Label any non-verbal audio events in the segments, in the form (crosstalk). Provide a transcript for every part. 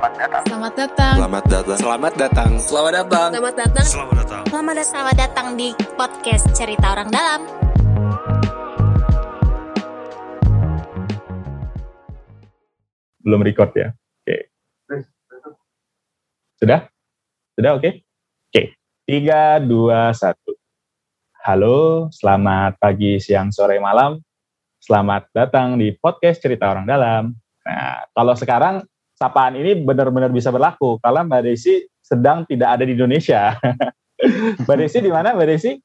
Selamat datang. Selamat datang. Selamat datang. Selamat datang. Selamat datang. Selamat datang. Selamat datang. Selamat datang. Selamat datang di podcast Cerita Orang Dalam. belum record ya. Oke. Sudah? Sudah oke? Oke. Tiga, dua, satu. Halo, selamat pagi, siang, sore, malam. Selamat datang di podcast Cerita Orang Dalam. Nah, kalau sekarang sapaan ini benar-benar bisa berlaku kalau Mbak Desi sedang tidak ada di Indonesia. (laughs) Mbak Desi di mana Mbak Desi?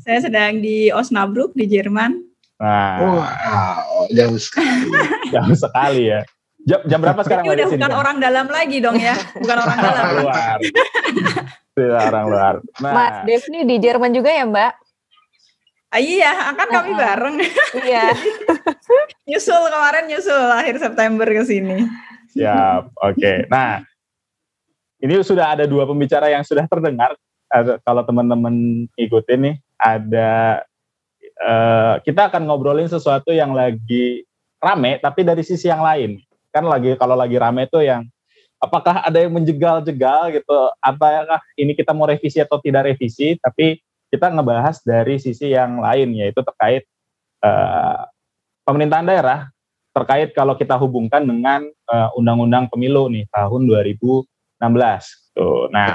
Saya sedang di Osnabrück di Jerman. Nah, Wow, jauh sekali. (laughs) jauh sekali ya. Jam, jam berapa sekarang Ini Mbak udah Desi? di bukan orang dalam lagi dong ya, bukan orang dalam. luar. Tidak orang luar. Nah, Mas Dev nih di Jerman juga ya Mbak? Ah, iya, kan kami bareng. Iya. (laughs) nyusul kemarin nyusul akhir September ke sini. Siap, oke. Nah, ini sudah ada dua pembicara yang sudah terdengar. Kalau teman-teman ikutin nih, ada eh, kita akan ngobrolin sesuatu yang lagi rame, tapi dari sisi yang lain. Kan lagi kalau lagi rame tuh yang apakah ada yang menjegal-jegal gitu? Apakah ini kita mau revisi atau tidak revisi? Tapi kita ngebahas dari sisi yang lain, yaitu terkait eh, pemerintahan daerah terkait kalau kita hubungkan dengan eh, undang-undang pemilu nih tahun 2016. Tuh. Nah,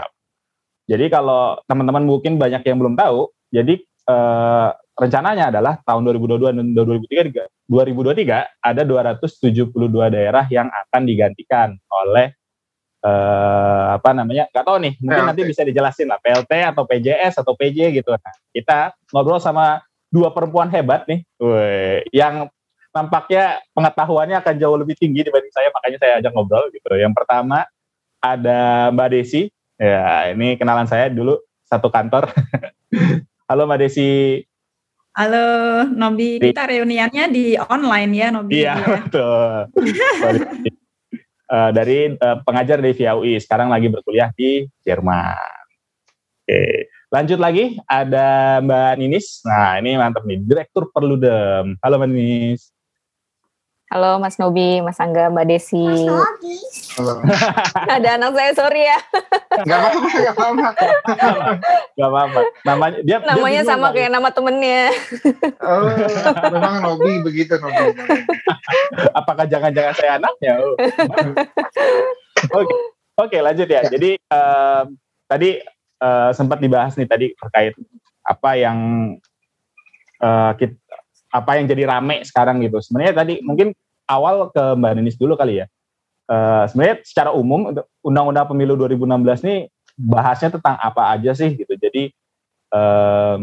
jadi kalau teman-teman mungkin banyak yang belum tahu, jadi eh, rencananya adalah tahun 2022 dan 2023 2023 ada 272 daerah yang akan digantikan oleh eh, apa namanya? Gak tahu nih, mungkin PLT. nanti bisa dijelasin lah PLT atau PJS atau PJ gitu. Nah, kita ngobrol sama dua perempuan hebat nih, Woi, yang nampaknya pengetahuannya akan jauh lebih tinggi dibanding saya, makanya saya ajak ngobrol gitu. Yang pertama ada Mbak Desi, ya ini kenalan saya dulu satu kantor. (laughs) Halo Mbak Desi, Halo Nobi, kita reuniannya di online ya Nobi. iya ya. betul. Eh, dari eh, pengajar di VIA UI, sekarang lagi berkuliah di Jerman. Oke, lanjut lagi ada Mbak Ninis. Nah ini mantap nih, Direktur Perludem. Halo Mbak Ninis. Halo Mas Nobi, Mas Angga, Mbak Desi. Halo. (laughs) Ada anak saya, sorry ya. Gak apa-apa, gak apa-apa. Gak apa-apa. Namanya dia dia Namanya bingung sama kayak nama temennya. Oh, memang Nobi begitu Nobi. apakah jangan-jangan saya anaknya? Oh. Oke, oke lanjut ya. Jadi em, tadi eh, sempat dibahas nih tadi terkait apa yang eh, kit- apa yang jadi rame sekarang gitu. Sebenarnya tadi mungkin awal ke Mbak Nenis dulu kali ya. Eh, sebenarnya secara umum Undang-Undang Pemilu 2016 nih bahasnya tentang apa aja sih gitu. Jadi em,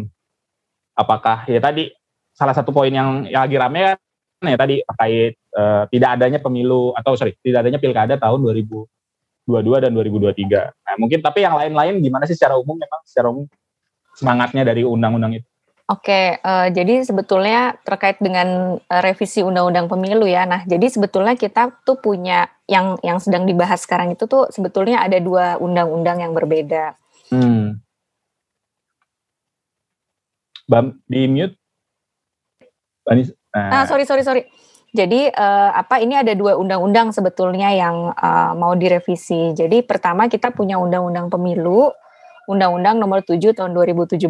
apakah ya tadi salah satu poin yang, yang lagi rame kan ya tadi terkait eh, tidak adanya pemilu atau sorry tidak adanya pilkada tahun 2022 dan 2023. Nah mungkin tapi yang lain-lain gimana sih secara umum memang secara umum semangatnya dari undang-undang itu? Oke, eh, jadi sebetulnya terkait dengan eh, revisi Undang-Undang Pemilu ya. Nah, jadi sebetulnya kita tuh punya yang yang sedang dibahas sekarang itu tuh sebetulnya ada dua undang-undang yang berbeda. Hmm. Bam, di mute. Banis, Ah, nah, sorry, sorry, sorry. Jadi eh, apa ini ada dua undang-undang sebetulnya yang eh, mau direvisi. Jadi pertama kita punya undang-undang pemilu, undang-undang nomor 7 tahun 2017.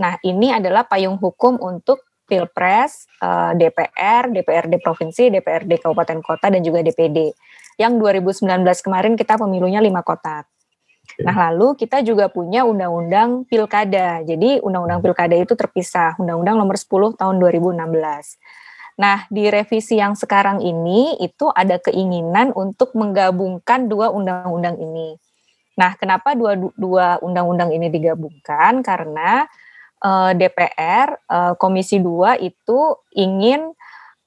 Nah, ini adalah payung hukum untuk Pilpres, eh, DPR, DPRD provinsi, DPRD kabupaten kota dan juga DPD. Yang 2019 kemarin kita pemilunya lima kotak. Nah, lalu kita juga punya undang-undang pilkada. Jadi undang-undang pilkada itu terpisah, undang-undang nomor 10 tahun 2016. Nah, di revisi yang sekarang ini itu ada keinginan untuk menggabungkan dua undang-undang ini. Nah, kenapa dua dua undang-undang ini digabungkan? Karena eh, DPR eh, Komisi 2 itu ingin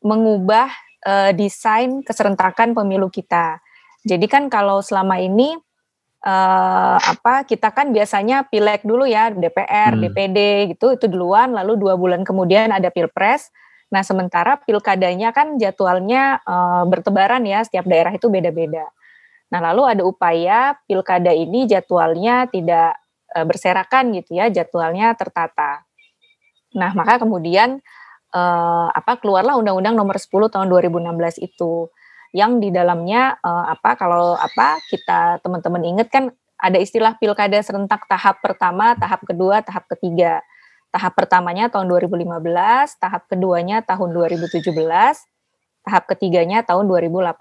mengubah eh, desain keserentakan pemilu kita. Jadi kan kalau selama ini eh, apa kita kan biasanya pileg dulu ya DPR, Hmm. DPD gitu itu duluan, lalu dua bulan kemudian ada pilpres. Nah sementara pilkadanya kan jadwalnya eh, bertebaran ya setiap daerah itu beda-beda. Nah lalu ada upaya pilkada ini jadwalnya tidak eh, berserakan gitu ya, jadwalnya tertata. Nah maka kemudian eh, apa keluarlah Undang-Undang Nomor 10 Tahun 2016 itu. yang di dalamnya uh, apa kalau apa kita teman-teman ingat kan ada istilah pilkada serentak tahap pertama, tahap kedua, tahap ketiga. Tahap pertamanya tahun 2015, tahap keduanya tahun 2017, tahap ketiganya tahun 2018.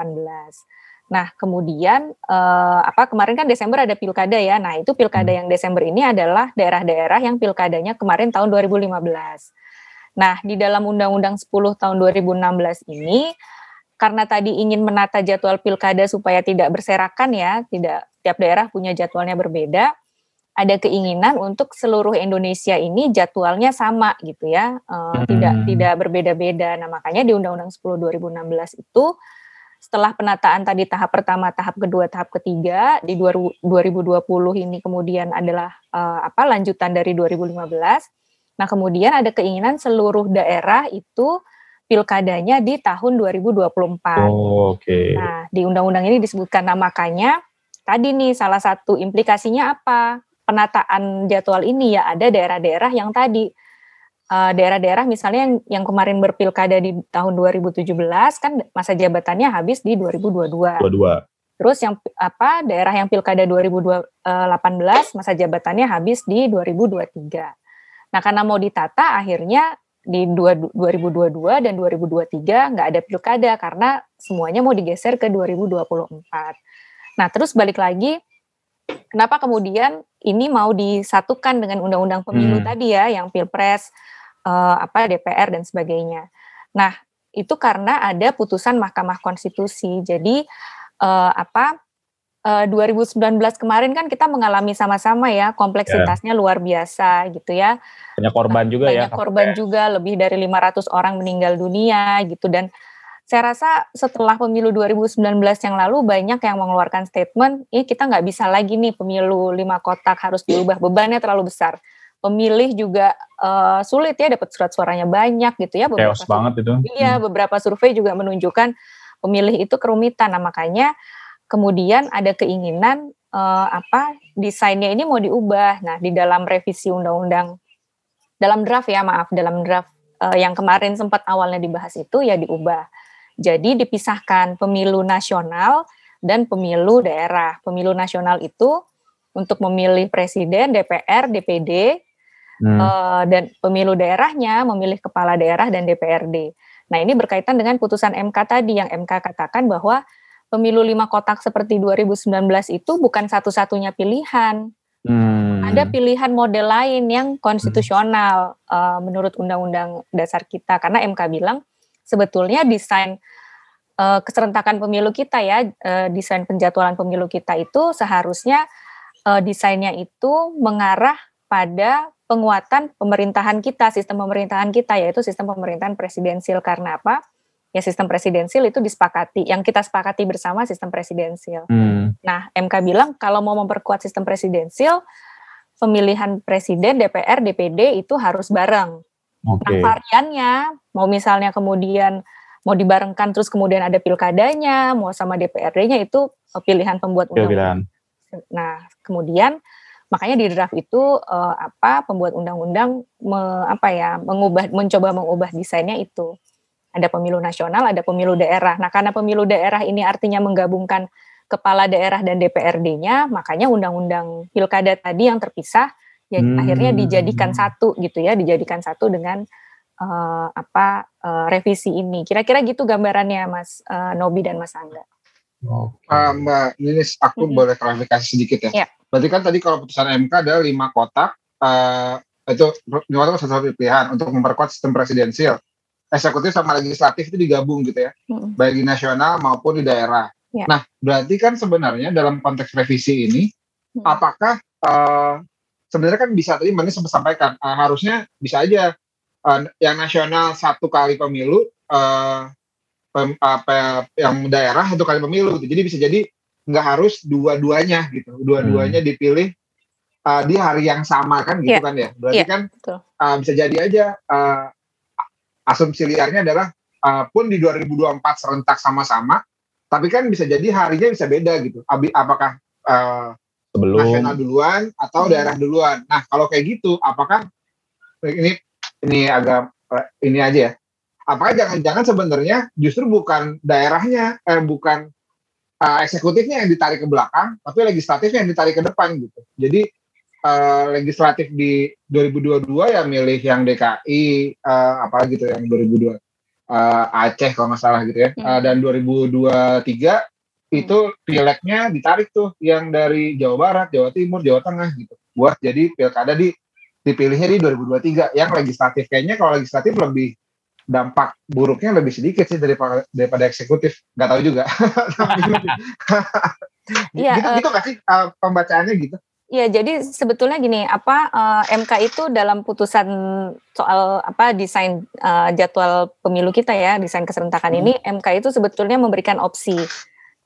Nah, kemudian eh, apa kemarin kan Desember ada pilkada ya. Nah, itu pilkada yang Desember ini adalah daerah-daerah yang pilkadanya kemarin tahun 2015. Nah, di dalam Undang-Undang 10 tahun 2016 ini karena tadi ingin menata jadwal pilkada supaya tidak berserakan ya, tidak tiap daerah punya jadwalnya berbeda ada keinginan untuk seluruh Indonesia ini jadwalnya sama gitu ya, hmm. tidak tidak berbeda-beda. Nah makanya di Undang-Undang 10 2016 itu setelah penataan tadi tahap pertama, tahap kedua, tahap ketiga di 2020 ini kemudian adalah uh, apa lanjutan dari 2015. Nah kemudian ada keinginan seluruh daerah itu pilkadanya di tahun 2024. Oh, Oke. Okay. Nah di undang-undang ini disebutkan, nah makanya tadi nih salah satu implikasinya apa? penataan jadwal ini ya ada daerah-daerah yang tadi daerah daerah-daerah misalnya yang yang kemarin berpilkada di tahun 2017 kan masa jabatannya habis di 2022. 22. Terus yang apa daerah yang pilkada 2018 masa jabatannya habis di 2023. Nah, karena mau ditata akhirnya di 2022 dan 2023 nggak ada pilkada karena semuanya mau digeser ke 2024. Nah, terus balik lagi kenapa kemudian ini mau disatukan dengan undang-undang pemilu hmm. tadi ya, yang pilpres, uh, apa DPR dan sebagainya. Nah, itu karena ada putusan Mahkamah Konstitusi. Jadi uh, apa? Uh, eh, 2019 kemarin kan kita mengalami sama-sama ya kompleksitasnya yeah. luar biasa gitu ya. Banyak korban juga banyak ya. Banyak korban juga lebih dari 500 orang meninggal dunia gitu dan saya rasa setelah pemilu 2019 yang lalu banyak yang mengeluarkan statement, ini kita nggak bisa lagi nih pemilu lima kotak harus diubah bebannya terlalu besar. Pemilih juga uh, sulit ya dapat surat suaranya banyak gitu ya. Beberapa Chaos banget itu. Iya, hmm. beberapa survei juga menunjukkan pemilih itu kerumitan. Nah makanya kemudian ada keinginan uh, apa desainnya ini mau diubah. Nah di dalam revisi undang-undang dalam draft ya maaf dalam draft uh, yang kemarin sempat awalnya dibahas itu ya diubah jadi dipisahkan pemilu nasional dan pemilu daerah. Pemilu nasional itu untuk memilih presiden, DPR, DPD, hmm. uh, dan pemilu daerahnya memilih kepala daerah dan DPRD. Nah ini berkaitan dengan putusan MK tadi yang MK katakan bahwa pemilu lima kotak seperti 2019 itu bukan satu-satunya pilihan. Hmm. Ada pilihan model lain yang konstitusional hmm. uh, menurut undang-undang dasar kita karena MK bilang sebetulnya desain uh, keserentakan pemilu kita ya, uh, desain penjadwalan pemilu kita itu seharusnya uh, desainnya itu mengarah pada penguatan pemerintahan kita, sistem pemerintahan kita yaitu sistem pemerintahan presidensil karena apa? Ya sistem presidensil itu disepakati, yang kita sepakati bersama sistem presidensil. Hmm. Nah, MK bilang kalau mau memperkuat sistem presidensil, pemilihan presiden, DPR, DPD itu harus bareng. Okay. Nah, variannya mau misalnya kemudian mau dibarengkan terus kemudian ada pilkadanya, mau sama DPRD-nya itu eh, pilihan pembuat undang-undang. Nah, kemudian makanya di draft itu uh, apa pembuat undang-undang me, apa ya mengubah mencoba mengubah desainnya itu. Ada pemilu nasional, ada pemilu daerah. Nah, karena pemilu daerah ini artinya menggabungkan kepala daerah dan DPRD-nya, makanya undang-undang pilkada tadi yang terpisah ya hmm. akhirnya dijadikan satu gitu ya, dijadikan satu dengan uh, apa uh, revisi ini. Kira-kira gitu gambarannya Mas uh, Nobi dan Mas Angga. Oh. Uh, Mbak Ninis, aku mm-hmm. boleh klarifikasi sedikit ya. Yeah. Berarti kan tadi kalau putusan MK ada lima kotak, uh, itu lima kotak satu pilihan untuk memperkuat sistem presidensil. Eksekutif sama legislatif itu digabung gitu ya, mm-hmm. baik di nasional maupun di daerah. Yeah. Nah, berarti kan sebenarnya dalam konteks revisi ini, mm-hmm. apakah uh, sebenarnya kan bisa tadi Mbak sempat sampaikan, uh, harusnya bisa aja uh, yang nasional satu kali pemilu, uh, pem, apa yang daerah satu kali pemilu. Gitu. Jadi bisa jadi nggak harus dua-duanya gitu, dua-duanya hmm. dipilih uh, di hari yang sama kan gitu yeah. kan ya. Berarti yeah, kan uh, bisa jadi aja uh, asumsi liarnya adalah uh, pun di 2024 serentak sama-sama, tapi kan bisa jadi harinya bisa beda gitu. Apakah uh, Sebelum. nasional duluan atau hmm. daerah duluan. Nah kalau kayak gitu, apakah ini ini agak ini aja ya. apakah jangan-jangan sebenarnya justru bukan daerahnya, eh, bukan uh, eksekutifnya yang ditarik ke belakang, tapi legislatifnya yang ditarik ke depan gitu. Jadi uh, legislatif di 2022 ya milih yang DKI uh, apa gitu yang 2002 uh, Aceh kalau nggak salah gitu ya. Hmm. Uh, dan 2023 itu pileknya ditarik tuh yang dari Jawa Barat, Jawa Timur, Jawa Tengah gitu. Buat jadi pilkada di dipilihnya di 2023 yang legislatif kayaknya kalau legislatif lebih dampak buruknya lebih sedikit sih daripada daripada eksekutif nggak tahu juga (laughs) Iya, gitu, uh, gitu gak sih uh, pembacaannya gitu Iya, jadi sebetulnya gini, apa uh, eh, MK itu dalam putusan soal apa desain uh, jadwal pemilu kita ya, desain keserentakan hmm. ini, MK itu sebetulnya memberikan opsi.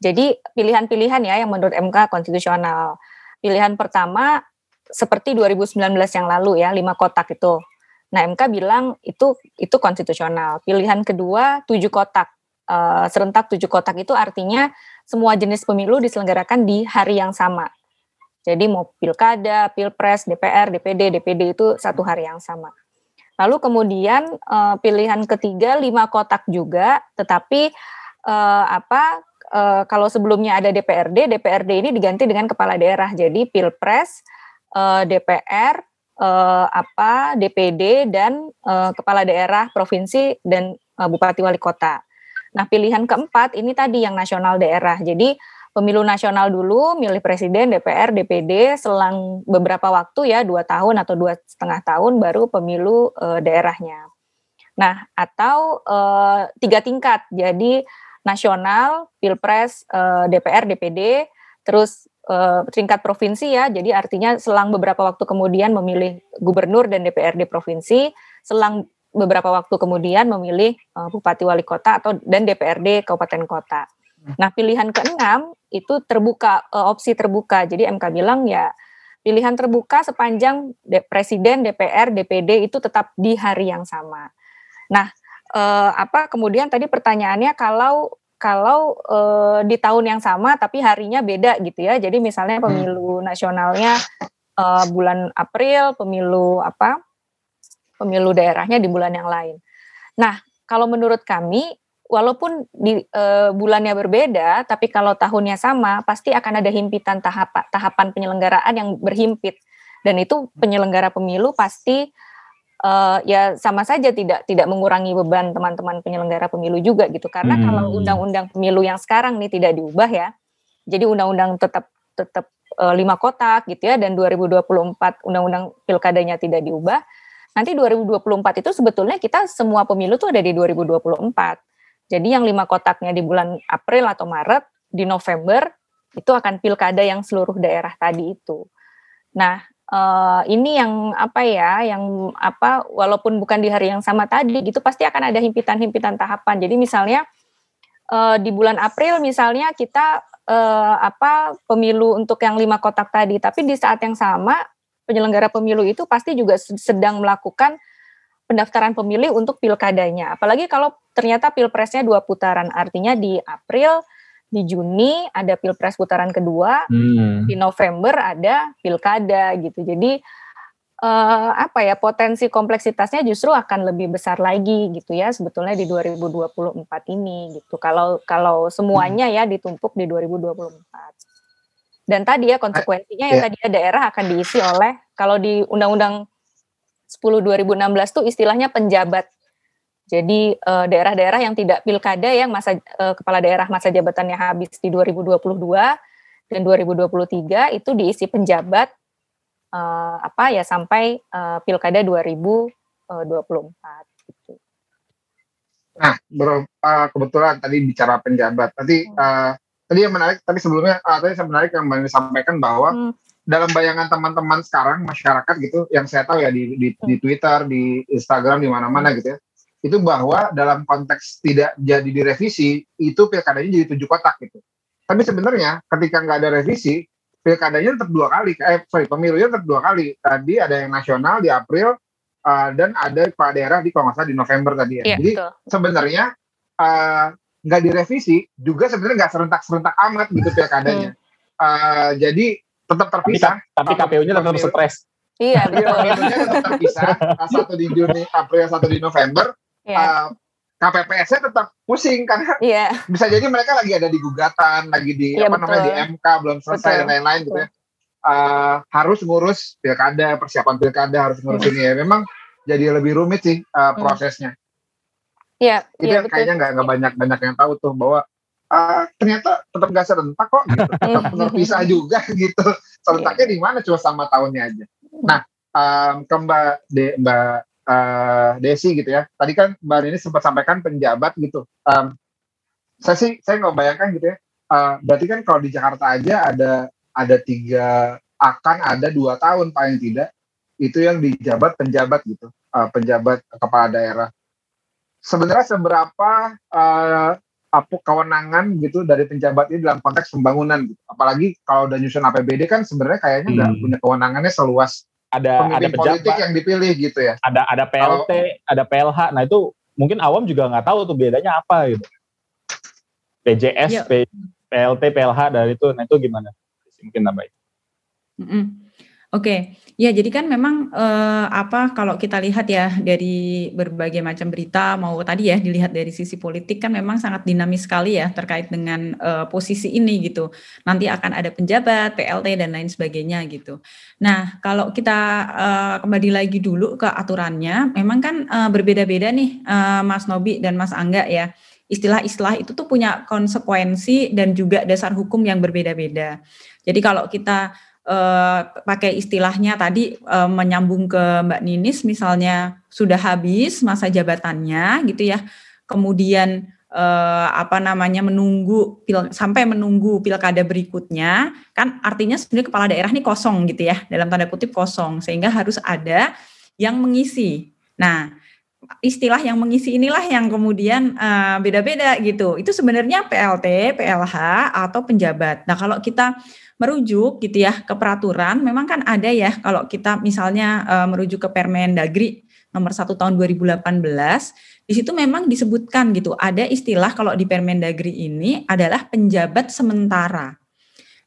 Jadi pilihan-pilihan ya yang menurut MK konstitusional. Pilihan pertama seperti 2019 yang lalu ya, lima kotak itu. Nah MK bilang itu itu konstitusional. Pilihan kedua tujuh kotak. Uh, serentak tujuh kotak itu artinya semua jenis pemilu diselenggarakan di hari yang sama. Jadi mau pilkada, pilpres, DPR, DPD, DPD itu satu hari yang sama. Lalu kemudian uh, pilihan ketiga lima kotak juga, tetapi uh, apa kalau sebelumnya ada DPRD, DPRD ini diganti dengan kepala daerah. Jadi pilpres, DPR, uh, apa DPD dan uh, kepala daerah provinsi dan uh, bupati wali kota. Nah pilihan keempat ini tadi yang nasional daerah. Jadi pemilu nasional dulu, milih presiden, DPR, DPD, selang beberapa waktu ya dua tahun atau dua setengah tahun baru pemilu e, daerahnya. Nah atau e, tiga tingkat, jadi nasional, pilpres, e, DPR, DPD, terus e, tingkat provinsi ya, jadi artinya selang beberapa waktu kemudian memilih gubernur dan DPRD provinsi, selang beberapa waktu kemudian memilih e, bupati wali kota atau dan DPRD kabupaten kota. Nah, pilihan keenam itu terbuka uh, opsi terbuka. Jadi MK bilang ya pilihan terbuka sepanjang de presiden, DPR, DPD itu tetap di hari yang sama. Nah, uh, apa kemudian tadi pertanyaannya kalau kalau uh, di tahun yang sama tapi harinya beda gitu ya. Jadi misalnya hmm. pemilu nasionalnya uh, bulan April, pemilu apa? Pemilu daerahnya di bulan yang lain. Nah, kalau menurut kami walaupun di e, bulannya berbeda, tapi kalau tahunnya sama, pasti akan ada himpitan tahap tahapan penyelenggaraan yang berhimpit. Dan itu penyelenggara pemilu pasti e, ya sama saja tidak tidak mengurangi beban teman-teman penyelenggara pemilu juga gitu. Karena hmm. kalau undang-undang pemilu yang sekarang nih tidak diubah ya, jadi undang-undang tetap tetap e, lima kotak gitu ya, dan 2024 undang-undang pilkadanya tidak diubah. Nanti 2024 itu sebetulnya kita semua pemilu tuh ada di 2024 jadi yang lima kotaknya di bulan April atau Maret, di November itu akan pilkada yang seluruh daerah tadi itu. Nah, uh, ini yang apa ya, yang apa, walaupun bukan di hari yang sama tadi, gitu pasti akan ada himpitan-himpitan tahapan. Jadi misalnya uh, di bulan April misalnya kita uh, apa pemilu untuk yang lima kotak tadi, tapi di saat yang sama penyelenggara pemilu itu pasti juga sedang melakukan pendaftaran pemilih untuk pilkadanya. Apalagi kalau ternyata pilpresnya dua putaran, artinya di April, di Juni ada pilpres putaran kedua, hmm. di November ada pilkada gitu. Jadi uh, apa ya potensi kompleksitasnya justru akan lebih besar lagi gitu ya sebetulnya di 2024 ini gitu. Kalau kalau semuanya ya ditumpuk di 2024. Dan tadi ya konsekuensinya yang ya. tadi daerah akan diisi oleh kalau di Undang-Undang 10 2016 tuh istilahnya penjabat. Jadi daerah daerah-daerah yang tidak pilkada yang masa uh, kepala daerah masa jabatannya habis di 2022 dan 2023 itu diisi penjabat uh, apa ya sampai pilkada 2024 gitu. Nah, ber, uh, kebetulan tadi bicara penjabat. Tadi uh, tadi yang menarik tadi sebelumnya uh, tadi saya menarik yang disampaikan bahwa hmm dalam bayangan teman-teman sekarang masyarakat gitu yang saya tahu ya di di, di Twitter, di Instagram, di mana-mana gitu ya. Itu bahwa dalam konteks tidak jadi direvisi itu pilkadanya jadi tujuh kotak gitu. Tapi sebenarnya ketika nggak ada revisi, pilkadanya tetap dua kali. Eh sorry, pemilunya tetap dua kali. Tadi ada yang nasional di April uh, dan ada kepala daerah di kalau nggak salah di November tadi ya. Iya, jadi betul. sebenarnya uh, nggak direvisi juga sebenarnya nggak serentak-serentak amat gitu pilkadanya. Hmm. Uh, jadi tetap terpisah. Tapi, tapi KPU-nya tetap stres. Iya, betul. Tetap terpisah. Satu di Juni, April, satu di November. Iya. Uh, KPPS-nya tetap pusing karena yeah. bisa jadi mereka lagi ada di gugatan, lagi di yeah, apa betul. namanya di MK belum selesai betul. dan lain-lain gitu ya. Uh, harus ngurus pilkada, persiapan pilkada harus ngurus ini ya. Memang jadi lebih rumit sih uh, prosesnya. Iya. Yeah, Itu yeah, kayaknya nggak nggak banyak banyak yang tahu tuh bahwa uh, ternyata tetap gak serentak kok, gitu. (laughs) tetap terpisah juga (laughs) gitu. Serentaknya yeah. di mana cuma sama tahunnya aja. Nah, um, ke Mbak De, Mbak uh, Desi gitu ya. Tadi kan Mbak ini sempat sampaikan penjabat gitu. Um, saya sih saya nggak bayangkan gitu ya. Uh, berarti kan kalau di Jakarta aja ada ada tiga akan ada dua tahun paling tidak itu yang dijabat penjabat gitu, uh, penjabat kepala daerah. Sebenarnya seberapa uh, apa kewenangan gitu dari penjabat ini dalam konteks pembangunan gitu. Apalagi kalau udah nyusun APBD kan sebenarnya kayaknya nggak hmm. punya kewenangannya seluas ada ada pejabat yang dipilih gitu ya. Ada ada PLT, Kalau, ada PLH. Nah itu mungkin awam juga nggak tahu tuh bedanya apa gitu. PJS, ya. P, PLT, PLH dari itu. Nah itu gimana? Mungkin nambahin. Mm -hmm. Oke, ya jadi kan memang eh, apa kalau kita lihat ya dari berbagai macam berita mau tadi ya dilihat dari sisi politik kan memang sangat dinamis sekali ya terkait dengan eh, posisi ini gitu. Nanti akan ada penjabat, PLT dan lain sebagainya gitu. Nah kalau kita eh, kembali lagi dulu ke aturannya, memang kan eh, berbeda-beda nih eh, Mas Nobi dan Mas Angga ya. Istilah-istilah itu tuh punya konsekuensi dan juga dasar hukum yang berbeda-beda. Jadi kalau kita uh, pakai istilahnya tadi uh, menyambung ke Mbak Ninis misalnya sudah habis masa jabatannya gitu ya. Kemudian uh, apa namanya menunggu pil, sampai menunggu pilkada berikutnya kan artinya sebenarnya kepala daerah ini kosong gitu ya dalam tanda kutip kosong sehingga harus ada yang mengisi. Nah, istilah yang mengisi inilah yang kemudian beda-beda uh, gitu. Itu sebenarnya PLT, PLH atau penjabat. Nah, kalau kita merujuk gitu ya ke peraturan, memang kan ada ya kalau kita misalnya uh, merujuk ke Permendagri nomor 1 tahun 2018, di situ memang disebutkan gitu, ada istilah kalau di Permendagri ini adalah penjabat sementara.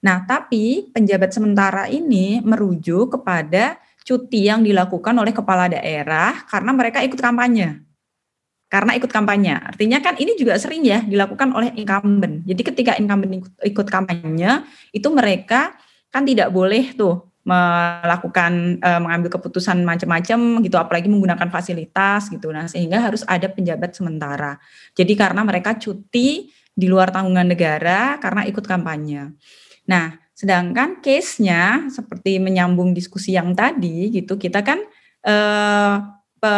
Nah, tapi penjabat sementara ini merujuk kepada cuti yang dilakukan oleh kepala daerah karena mereka ikut kampanye karena ikut kampanye. Artinya kan ini juga sering ya dilakukan oleh incumbent. Jadi ketika incumbent ikut, ikut kampanye, itu mereka kan tidak boleh tuh melakukan e, mengambil keputusan macam-macam gitu apalagi menggunakan fasilitas gitu nah sehingga harus ada penjabat sementara jadi karena mereka cuti di luar tanggungan negara karena ikut kampanye nah sedangkan case-nya seperti menyambung diskusi yang tadi gitu kita kan pe,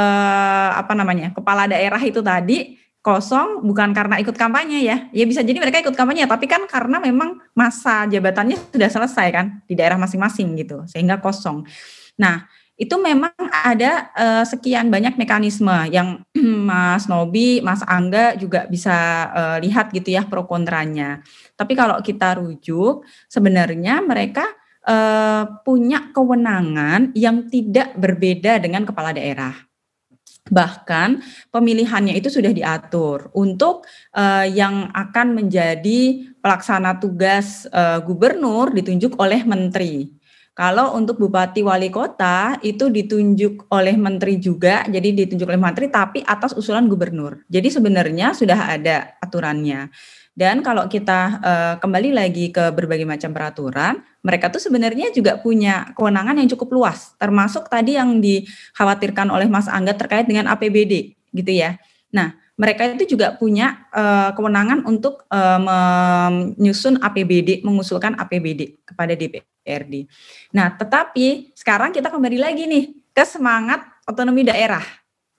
apa namanya kepala daerah itu tadi kosong bukan karena ikut kampanye ya. Ya bisa jadi mereka ikut kampanye tapi kan karena memang masa jabatannya sudah selesai kan di daerah masing-masing gitu sehingga kosong. Nah, itu memang ada uh, sekian banyak mekanisme yang (clears throat) Mas Nobi, Mas Angga juga bisa uh, lihat gitu ya pro kontranya. Tapi kalau kita rujuk sebenarnya mereka uh, punya kewenangan yang tidak berbeda dengan kepala daerah. Bahkan pemilihannya itu sudah diatur untuk uh, yang akan menjadi pelaksana tugas uh, gubernur ditunjuk oleh menteri. Kalau untuk bupati wali kota itu ditunjuk oleh menteri juga, jadi ditunjuk oleh menteri tapi atas usulan gubernur. Jadi sebenarnya sudah ada aturannya. Dan kalau kita uh, kembali lagi ke berbagai macam peraturan, mereka tuh sebenarnya juga punya kewenangan yang cukup luas, termasuk tadi yang dikhawatirkan oleh Mas Angga terkait dengan APBD, gitu ya. Nah, mereka itu juga punya uh, kewenangan untuk uh, menyusun APBD, mengusulkan APBD kepada DPRD. Nah, tetapi sekarang kita kembali lagi nih ke semangat otonomi daerah.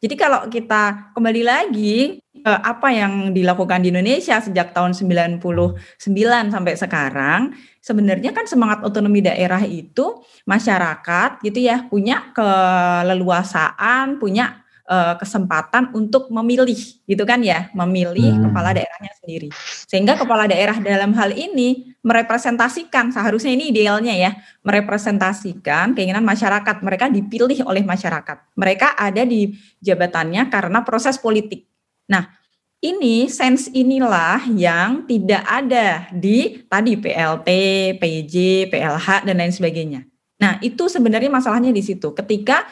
Jadi kalau kita kembali lagi uh, apa yang dilakukan di Indonesia sejak tahun 99 sampai sekarang, sebenarnya kan semangat otonomi daerah itu masyarakat gitu ya punya keleluasaan, punya uh, kesempatan untuk memilih gitu kan ya, memilih hmm. kepala daerahnya sendiri. Sehingga kepala daerah dalam hal ini merepresentasikan seharusnya ini idealnya ya, merepresentasikan keinginan masyarakat. Mereka dipilih oleh masyarakat. Mereka ada di jabatannya karena proses politik Nah, ini sense inilah yang tidak ada di tadi PLT, PJ, PLH dan lain sebagainya. Nah, itu sebenarnya masalahnya di situ. Ketika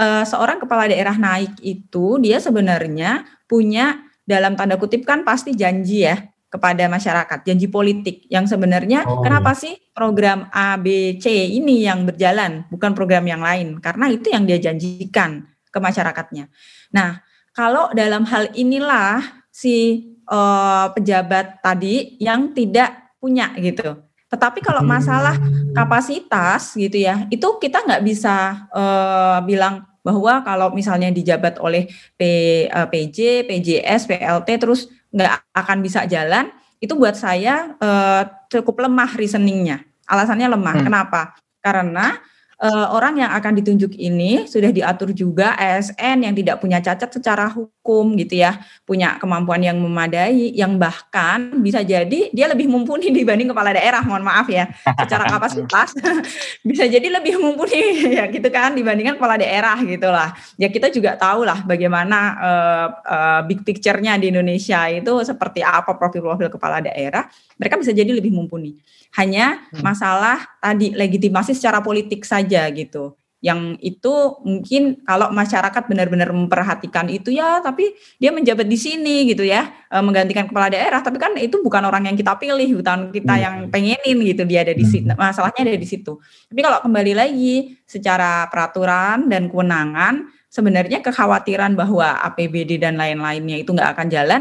uh, seorang kepala daerah naik itu dia sebenarnya punya dalam tanda kutip kan pasti janji ya kepada masyarakat, janji politik yang sebenarnya oh. kenapa sih program A, B, C ini yang berjalan, bukan program yang lain, karena itu yang dia janjikan ke masyarakatnya. Nah, kalau dalam hal inilah si uh, pejabat tadi yang tidak punya gitu. Tetapi kalau masalah hmm. kapasitas gitu ya, itu kita nggak bisa uh, bilang bahwa kalau misalnya dijabat oleh P, uh, PJ, PJS, PLT terus nggak akan bisa jalan, itu buat saya uh, cukup lemah reasoningnya. Alasannya lemah. Hmm. Kenapa? Karena uh, orang yang akan ditunjuk ini sudah diatur juga ASN yang tidak punya cacat secara hukum gitu ya, punya kemampuan yang memadai, yang bahkan bisa jadi dia lebih mumpuni (laughs) dibanding kepala daerah, mohon maaf ya, secara kapasitas (laughs) bisa jadi lebih mumpuni (laughs) ya gitu kan dibandingkan kepala daerah gitulah. Ya kita juga tahu lah bagaimana uh, uh, big picture-nya di Indonesia itu seperti apa profil-profil kepala daerah, mereka bisa jadi lebih mumpuni. Hanya hmm. masalah tadi legitimasi secara politik saja gitu. Yang itu mungkin kalau masyarakat benar-benar memperhatikan itu ya, tapi dia menjabat di sini gitu ya, e, menggantikan kepala daerah. Tapi kan itu bukan orang yang kita pilih, bukan kita hmm. yang pengenin gitu dia ada di situ. Hmm. Masalahnya ada di situ. Tapi kalau kembali lagi secara peraturan dan kewenangan, sebenarnya kekhawatiran bahwa APBD dan lain-lainnya itu nggak akan jalan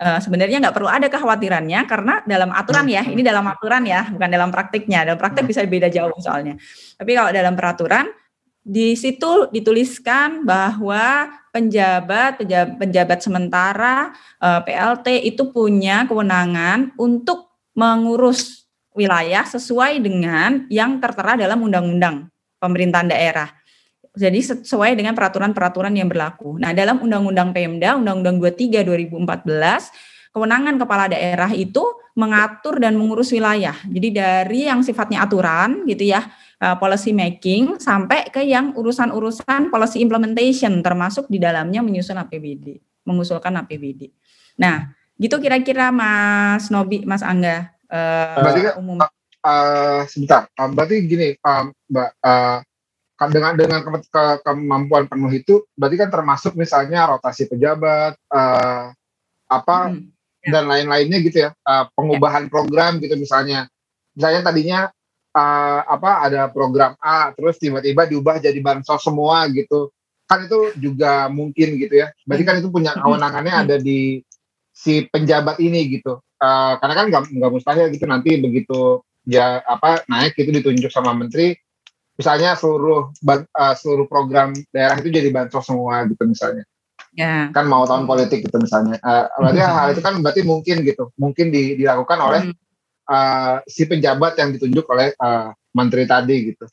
uh, sebenarnya nggak perlu ada kekhawatirannya karena dalam aturan ya, ini dalam aturan ya, bukan dalam praktiknya. Dalam praktik bisa beda jauh soalnya. Tapi kalau dalam peraturan di situ dituliskan bahwa penjabat penjabat, penjabat sementara uh, eh, PLT itu punya kewenangan untuk mengurus wilayah sesuai dengan yang tertera dalam undang-undang pemerintahan daerah. Jadi sesuai dengan peraturan-peraturan yang berlaku. Nah, dalam Undang-Undang Pemda, Undang-Undang 23 2014, kewenangan kepala daerah itu mengatur dan mengurus wilayah. Jadi dari yang sifatnya aturan gitu ya, uh, policy making sampai ke yang urusan-urusan policy implementation termasuk di dalamnya menyusun APBD, mengusulkan APBD. Nah, gitu kira-kira Mas Nobi, Mas Angga. Uh, berarti umum. Uh, sebentar, uh, berarti gini, uh, Mbak. Uh, dengan dengan ke, ke, kemampuan penuh itu berarti kan termasuk misalnya rotasi pejabat uh, apa hmm. Ya. dan lain-lainnya gitu ya uh, pengubahan ya. program gitu misalnya misalnya tadinya uh, apa ada program A terus tiba-tiba diubah jadi bansos semua gitu kan itu juga mungkin gitu ya berarti kan itu punya kewenangannya hmm. ada di si penjabat ini gitu uh, karena kan nggak nggak mustahil gitu nanti begitu ya apa naik itu ditunjuk sama menteri misalnya seluruh uh, seluruh program daerah itu jadi bansos semua gitu misalnya ya. kan mau tahun politik gitu misalnya uh, berarti hmm. hal itu kan berarti mungkin gitu mungkin di, dilakukan oleh uh, si penjabat yang ditunjuk oleh uh, menteri tadi gitu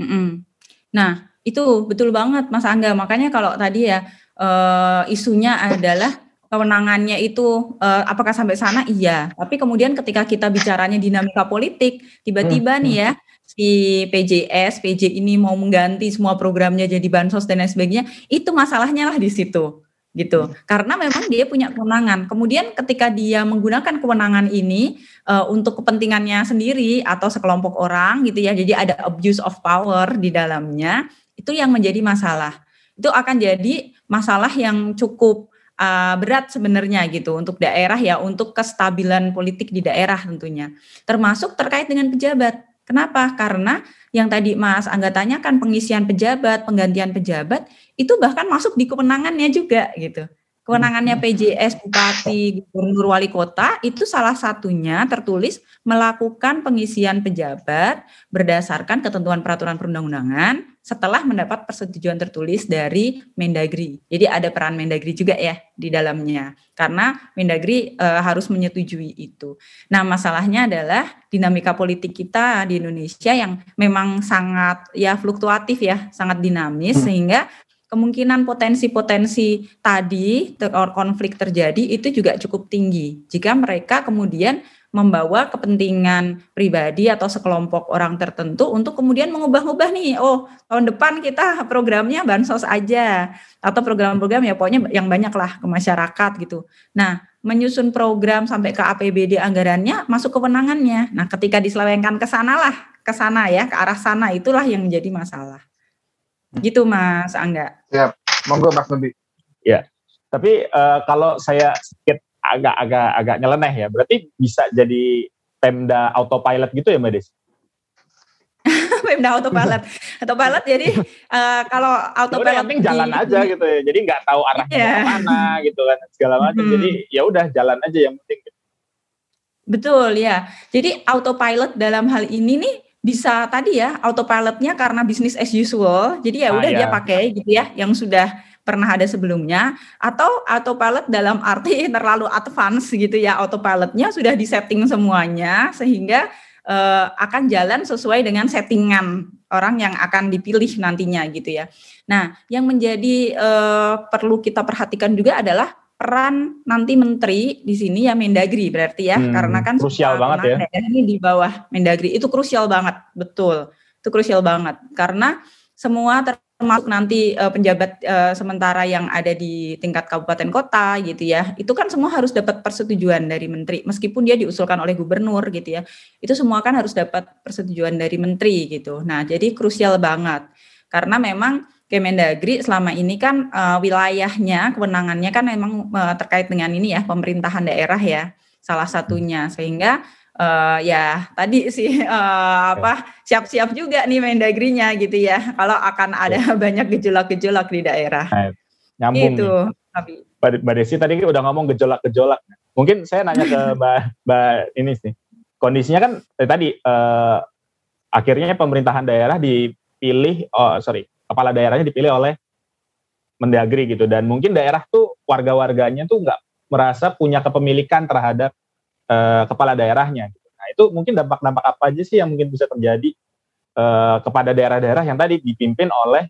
hmm. nah itu betul banget mas Angga makanya kalau tadi ya uh, isunya adalah kewenangannya itu uh, apakah sampai sana iya tapi kemudian ketika kita bicaranya dinamika politik tiba-tiba hmm. nih ya si PJS, PJ ini mau mengganti semua programnya jadi bansos dan lain sebagainya, itu masalahnya lah di situ gitu. Karena memang dia punya kewenangan. Kemudian ketika dia menggunakan kewenangan ini uh, untuk kepentingannya sendiri atau sekelompok orang gitu ya, jadi ada abuse of power di dalamnya, itu yang menjadi masalah. Itu akan jadi masalah yang cukup uh, berat sebenarnya gitu untuk daerah ya, untuk kestabilan politik di daerah tentunya. Termasuk terkait dengan pejabat Kenapa? Karena yang tadi Mas Angga tanyakan pengisian pejabat, penggantian pejabat itu bahkan masuk di kewenangannya juga gitu. Kewenangannya hmm. PJS, Bupati, Gubernur, Wali Kota itu salah satunya tertulis melakukan pengisian pejabat berdasarkan ketentuan peraturan perundang-undangan setelah mendapat persetujuan tertulis dari Mendagri. Jadi ada peran Mendagri juga ya di dalamnya karena Mendagri e, harus menyetujui itu. Nah, masalahnya adalah dinamika politik kita di Indonesia yang memang sangat ya fluktuatif ya, sangat dinamis hmm. sehingga kemungkinan potensi-potensi tadi konflik terjadi itu juga cukup tinggi. Jika mereka kemudian membawa kepentingan pribadi atau sekelompok orang tertentu untuk kemudian mengubah-ubah nih oh tahun depan kita programnya bansos aja atau program-program ya pokoknya yang banyak lah ke masyarakat gitu. Nah menyusun program sampai ke APBD anggarannya masuk kewenangannya. Nah ketika diselewengkan ke sana lah ke sana ya ke arah sana itulah yang menjadi masalah Gitu Mas Angga. Siap. Monggo Mas Nabi. Ya. Tapi uh, kalau saya sedikit agak-agak agak nyeleneh ya, berarti bisa jadi Pemda autopilot gitu ya Mbak Des? (laughs) Pemda autopilot. autopilot jadi uh, kalau ya autopilot yang penting jalan aja gitu ya. Jadi nggak tahu arahnya yeah. mana gitu kan segala macam. Hmm. Jadi ya udah jalan aja yang penting. Betul ya. Jadi autopilot dalam hal ini nih bisa tadi ya autopilotnya karena bisnis as usual. Jadi ya ah, udah ah, dia ya. pakai gitu ya yang sudah pernah ada sebelumnya atau autopilot dalam arti (laughs) terlalu advance gitu ya autopilotnya sudah disetting semuanya sehingga uh, akan jalan sesuai dengan settingan orang yang akan dipilih nantinya gitu ya. Nah, yang menjadi uh, perlu kita perhatikan juga adalah peran nanti menteri di sini ya Mendagri berarti ya. Hmm, karena kan krusial banget ya. Ini di bawah Mendagri. Itu krusial banget, betul. Itu krusial banget. Karena semua ter termasuk nanti uh, penjabat uh, sementara yang ada di tingkat kabupaten kota gitu ya itu kan semua harus dapat persetujuan dari menteri. Meskipun dia diusulkan oleh gubernur gitu ya itu semua kan harus dapat persetujuan dari menteri gitu. Nah jadi krusial banget. Karena memang Kemendagri selama ini kan uh, wilayahnya kewenangannya kan memang uh, terkait dengan ini ya pemerintahan daerah ya salah satunya sehingga uh, ya tadi sih uh, (laughs) apa siap-siap juga nih Mendagrinya gitu ya kalau akan ada ya. (laughs) banyak gejolak-gejolak di daerah. Nah, nyambung. Itu. Tapi Mbak Desi tadi udah ngomong gejolak-gejolak. Mungkin saya nanya ke (laughs) Mbak Mbak ini sih. Kondisinya kan eh, tadi uh, akhirnya pemerintahan daerah dipilih oh sorry, kepala daerahnya dipilih oleh Mendagri gitu dan mungkin daerah tuh warga-warganya tuh nggak merasa punya kepemilikan terhadap uh, kepala daerahnya. Nah itu mungkin dampak-dampak apa aja sih yang mungkin bisa terjadi uh, kepada daerah-daerah yang tadi dipimpin oleh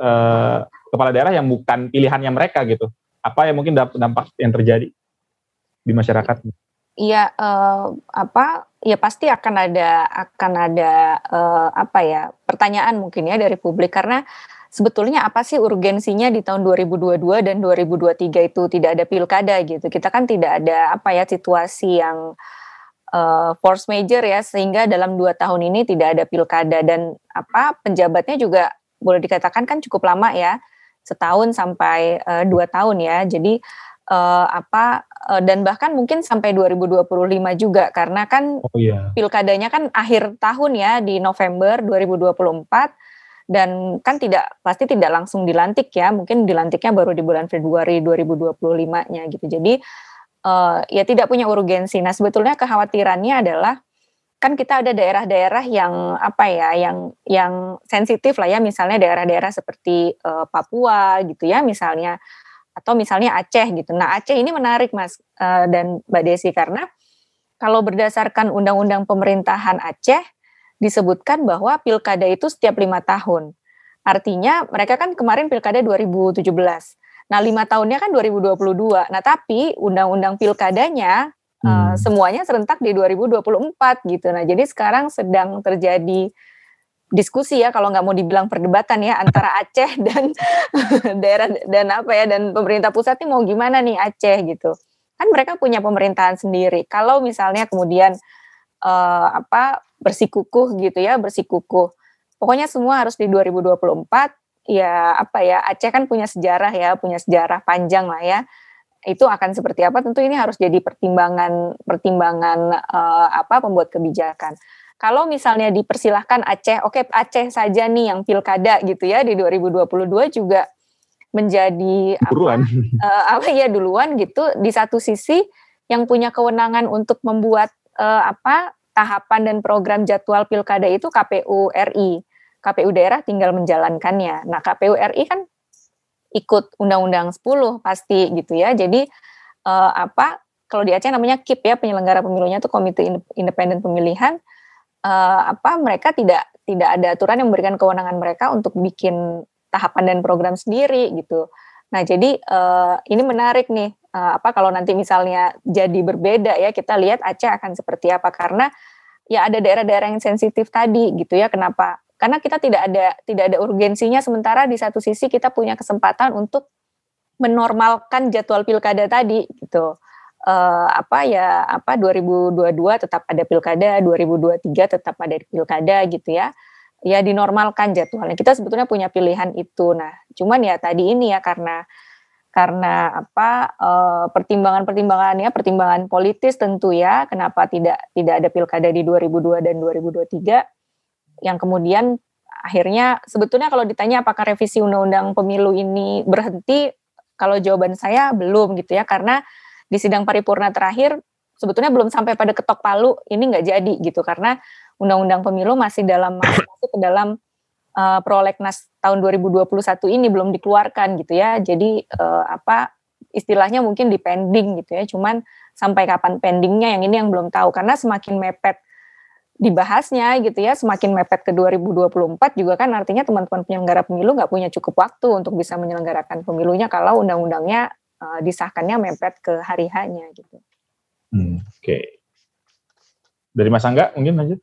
uh, kepala daerah yang bukan pilihannya mereka gitu. Apa yang mungkin dampak yang terjadi di masyarakat? Iya, uh, apa? Ya pasti akan ada akan ada uh, apa ya pertanyaan mungkin ya dari publik karena sebetulnya apa sih urgensinya di tahun 2022 dan 2023 itu tidak ada pilkada gitu. Kita kan tidak ada apa ya situasi yang uh, force major ya sehingga dalam dua tahun ini tidak ada pilkada dan apa penjabatnya juga boleh dikatakan kan cukup lama ya setahun sampai uh, dua tahun ya. Jadi apa uh, dan bahkan mungkin sampai 2025 juga karena kan oh, yeah. pilkadanya kan akhir tahun ya di November 2024 dan kan tidak pasti tidak langsung dilantik ya mungkin dilantiknya baru di bulan Februari 2025-nya gitu. Jadi uh, ya tidak punya urgensi. Nah sebetulnya kekhawatirannya adalah kan kita ada daerah-daerah yang apa ya yang yang sensitif lah ya. Misalnya daerah-daerah seperti uh, Papua gitu ya misalnya atau misalnya Aceh gitu nah Aceh ini menarik mas uh, dan Mbak Desi karena kalau berdasarkan undang-undang pemerintahan Aceh disebutkan bahwa pilkada itu setiap lima tahun. Artinya mereka kan kemarin pilkada 2017. Nah lima tahunnya kan 2022. Nah tapi undang-undang pilkadanya hmm. uh, semuanya serentak di 2024 gitu. Nah jadi sekarang sedang terjadi diskusi ya kalau nggak mau dibilang perdebatan ya antara (laughs) Aceh dan (laughs) daerah dan apa ya dan pemerintah pusat ini mau gimana nih Aceh gitu. Kan mereka punya pemerintahan sendiri. Kalau misalnya kemudian uh, apa bersikukuh gitu ya, bersikukuh. Pokoknya semua harus di 2024 ya apa ya Aceh kan punya sejarah ya, punya sejarah panjang lah ya. Itu akan seperti apa? Tentu ini harus jadi pertimbangan pertimbangan uh, apa pembuat kebijakan. Kalau misalnya dipersilahkan Aceh, oke okay, Aceh saja nih yang pilkada gitu ya di 2022 juga menjadi apa, uh, (laughs) apa ya duluan gitu. Di satu sisi yang punya kewenangan untuk membuat uh, apa tahapan dan program jadwal pilkada itu KPU RI. KPU daerah tinggal menjalankannya. Nah, KPU RI kan ikut Undang-Undang 10 pasti gitu ya. Jadi uh, apa kalau di Aceh namanya KIP ya penyelenggara pemilunya itu Komite Independen Pemilihan uh, apa mereka tidak tidak ada aturan yang memberikan kewenangan mereka untuk bikin tahapan dan program sendiri gitu. Nah, jadi uh, ini menarik nih uh, apa kalau nanti misalnya jadi berbeda ya kita lihat Aceh akan seperti apa. Karena ya ada daerah-daerah yang sensitif tadi gitu ya kenapa? Karena kita tidak ada tidak ada urgensinya sementara di satu sisi kita punya kesempatan untuk menormalkan jadwal pilkada tadi gitu uh, apa ya apa 2022 tetap ada pilkada 2023 tetap ada pilkada gitu ya. Ya dinormalkan jadwalnya. Kita sebetulnya punya pilihan itu. Nah cuman ya tadi ini ya karena karena apa uh, pertimbangan-pertimbangannya pertimbangan politis tentu ya kenapa tidak tidak ada pilkada di 2002 dan 2023 yang kemudian akhirnya sebetulnya kalau ditanya apakah revisi undang-undang pemilu ini berhenti kalau jawaban saya belum gitu ya karena di sidang paripurna terakhir sebetulnya belum sampai pada ketok palu ini nggak jadi gitu karena undang-undang pemilu masih dalam masuk ke dalam uh, prolegnas tahun 2021 ini belum dikeluarkan gitu ya. Jadi uh, apa istilahnya mungkin dipending gitu ya. Cuman sampai kapan pendingnya yang ini yang belum tahu karena semakin mepet dibahasnya gitu ya, semakin mepet ke 2024 juga kan artinya teman-teman penyelenggara pemilu nggak punya cukup waktu untuk bisa menyelenggarakan pemilunya kalau undang-undangnya uh, disahkannya mepet ke hari hanya gitu. Hmm, Oke. Okay. Dari Mas Angga mungkin lanjut.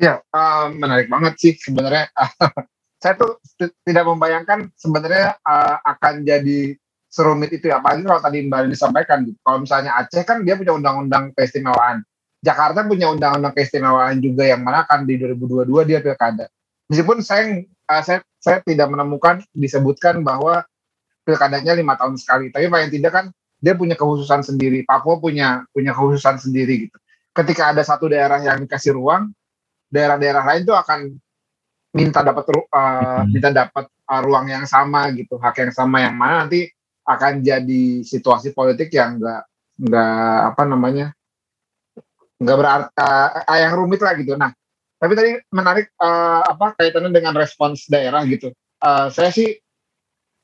Ya, uh, menarik banget sih sebenarnya. (laughs) saya tuh tidak membayangkan sebenarnya uh, akan jadi serumit itu ya. Apalagi kalau tadi Mbak disampaikan, gitu. kalau misalnya Aceh kan dia punya undang-undang keistimewaan. Jakarta punya undang-undang keistimewaan juga yang mana kan di 2022 dia pilkada. Meskipun saya uh, saya saya tidak menemukan disebutkan bahwa pilkadanya lima tahun sekali, tapi paling tidak kan dia punya kekhususan sendiri. Papua punya punya kekhususan sendiri gitu. Ketika ada satu daerah yang dikasih ruang, daerah-daerah lain tuh akan minta dapat uh, minta dapat uh, ruang yang sama gitu, hak yang sama yang mana nanti akan jadi situasi politik yang enggak enggak apa namanya enggak berarti uh, yang rumit lah gitu. Nah, tapi tadi menarik uh, apa kaitannya dengan respons daerah gitu. Uh, saya sih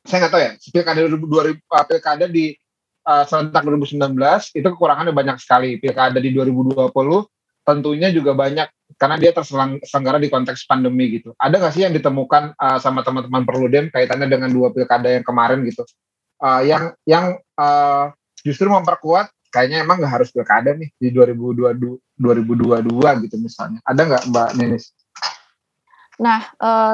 saya nggak tahu ya pilkada 2000 pilkada di uh, serentak 2019 itu kekurangannya banyak sekali pilkada di 2020 tentunya juga banyak karena dia terselenggara di konteks pandemi gitu. Ada nggak sih yang ditemukan uh, sama teman-teman Perludem kaitannya dengan dua pilkada yang kemarin gitu, uh, yang yang uh, justru memperkuat kayaknya emang nggak harus pilkada nih di 2022 2022 gitu misalnya. Ada nggak Mbak Nenis? Nah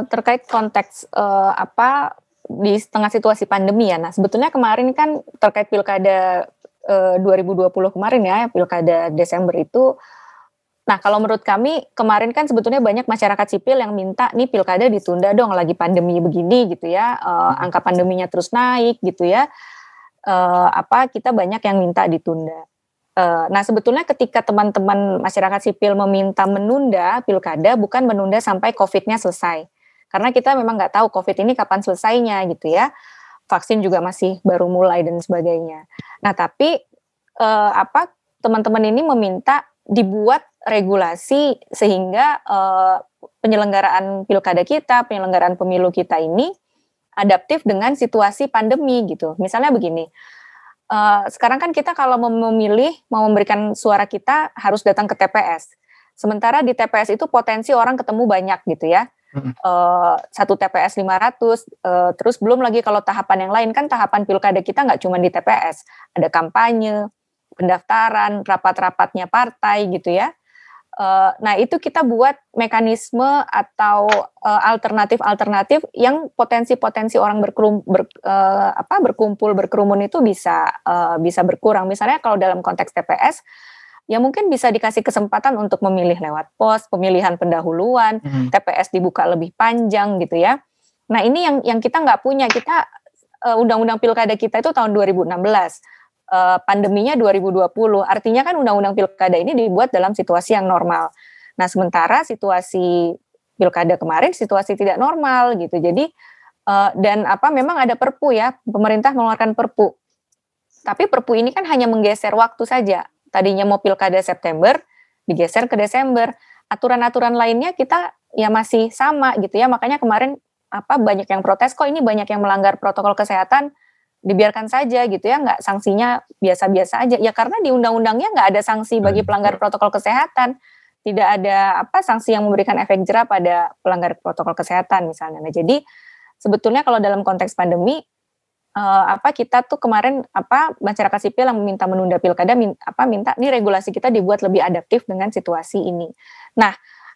terkait konteks apa di tengah situasi pandemi ya. Nah sebetulnya kemarin kan terkait pilkada uh, 2020 kemarin ya, pilkada Desember itu Nah, kalau menurut kami kemarin kan sebetulnya banyak masyarakat sipil yang minta nih pilkada ditunda dong lagi pandemi begini gitu ya, uh, angka pandeminya terus naik gitu ya. Uh, apa kita banyak yang minta ditunda. Uh, nah, sebetulnya ketika teman-teman masyarakat sipil meminta menunda pilkada bukan menunda sampai COVID-nya selesai. Karena kita memang nggak tahu COVID ini kapan selesainya gitu ya. Vaksin juga masih baru mulai dan sebagainya. Nah, tapi uh, apa teman-teman ini meminta dibuat regulasi sehingga uh, penyelenggaraan pilkada kita, penyelenggaraan pemilu kita ini adaptif dengan situasi pandemi gitu. Misalnya begini, uh, sekarang kan kita kalau memilih mau memberikan suara kita harus datang ke TPS. Sementara di TPS itu potensi orang ketemu banyak gitu ya. Uh, satu TPS 500, uh, terus belum lagi kalau tahapan yang lain kan tahapan pilkada kita nggak cuma di TPS, ada kampanye, pendaftaran, rapat-rapatnya partai gitu ya. Uh, nah itu kita buat mekanisme atau uh, alternatif-alternatif yang potensi-potensi orang berkerum, ber, uh, apa, berkumpul berkerumun itu bisa uh, bisa berkurang. Misalnya kalau dalam konteks TPS, ya mungkin bisa dikasih kesempatan untuk memilih lewat pos, pemilihan pendahuluan, hmm. TPS dibuka lebih panjang gitu ya. Nah ini yang yang kita nggak punya. Kita uh, undang-undang pilkada kita itu tahun 2016 uh, pandeminya 2020. Artinya kan undang-undang pilkada ini dibuat dalam situasi yang normal. Nah, sementara situasi pilkada kemarin situasi tidak normal gitu. Jadi uh, dan apa memang ada perpu ya, pemerintah mengeluarkan perpu. Tapi perpu ini kan hanya menggeser waktu saja. Tadinya mau pilkada September, digeser ke Desember. Aturan-aturan lainnya kita ya masih sama gitu ya. Makanya kemarin apa banyak yang protes kok ini banyak yang melanggar protokol kesehatan? Dibiarkan saja gitu ya. Nggak sanksinya biasa-biasa aja. Ya karena di undang-undangnya nggak ada sanksi bagi pelanggar protokol kesehatan. Tidak ada apa sanksi yang memberikan efek jerah pada pelanggar protokol kesehatan misalnya. Nah jadi sebetulnya kalau dalam konteks pandemi uh, apa kita tuh kemarin apa masyarakat sipil yang meminta menunda pilkada min, apa minta nih regulasi kita dibuat lebih adaptif dengan situasi ini nah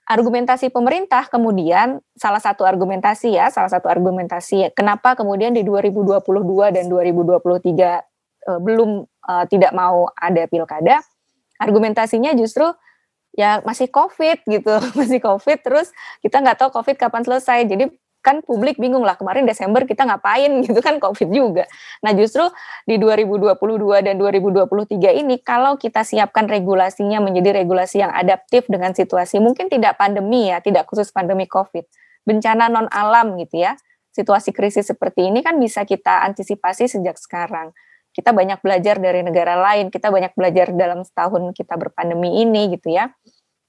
argumentasi pemerintah kemudian salah satu argumentasi ya, salah satu argumentasi kenapa kemudian di 2022 dan 2023 uh, eh, belum uh, tidak mau ada pilkada. Argumentasinya justru ya masih COVID gitu, (laughs) masih COVID terus kita nggak tahu COVID kapan selesai. Jadi kan publik bingung lah kemarin Desember kita ngapain (laughs) gitu kan COVID juga. Nah justru di 2022 dan 2023 ini kalau kita siapkan regulasinya menjadi regulasi yang adaptif dengan situasi mungkin tidak pandemi ya, tidak khusus pandemi COVID, bencana non alam gitu ya. Situasi krisis seperti ini kan bisa kita antisipasi sejak sekarang kita banyak belajar dari negara lain, kita banyak belajar dalam setahun kita berpandemi ini gitu ya.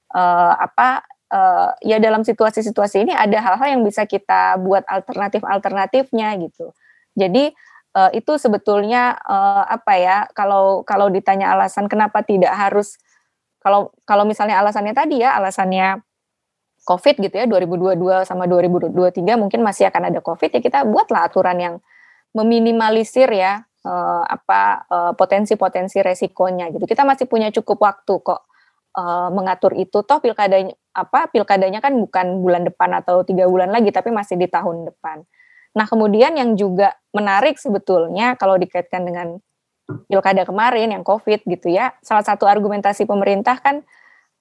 Uh, apa uh, ya dalam situasi-situasi ini ada hal-hal yang bisa kita buat alternatif-alternatifnya gitu. Jadi uh, itu sebetulnya uh, apa ya kalau kalau ditanya alasan kenapa tidak harus kalau kalau misalnya alasannya tadi ya alasannya COVID gitu ya 2022 sama 2023 mungkin masih akan ada COVID ya kita buatlah aturan yang meminimalisir ya uh, apa potensi-potensi resikonya gitu. Kita masih punya cukup waktu kok uh, mengatur itu. Toh pilkadanya apa pilkadanya kan bukan bulan depan atau tiga bulan lagi, tapi masih di tahun depan. Nah kemudian yang juga menarik sebetulnya kalau dikaitkan dengan pilkada kemarin yang COVID gitu ya, salah satu argumentasi pemerintah kan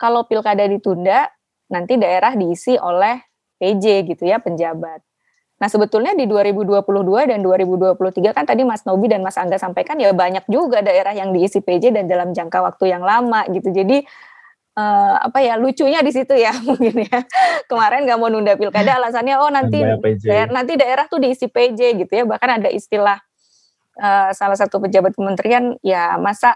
kalau pilkada ditunda nanti daerah diisi oleh PJ gitu ya penjabat. Nah sebetulnya di 2022 dan 2023 kan tadi Mas Nobi dan Mas Angga sampaikan ya banyak juga daerah yang diisi PJ dan dalam jangka waktu yang lama gitu. Jadi uh, apa ya lucunya di situ ya (laughs) mungkin ya kemarin nggak mau nunda pilkada alasannya oh nanti daerah, nanti daerah tuh diisi PJ gitu ya bahkan ada istilah uh, salah satu pejabat kementerian ya masa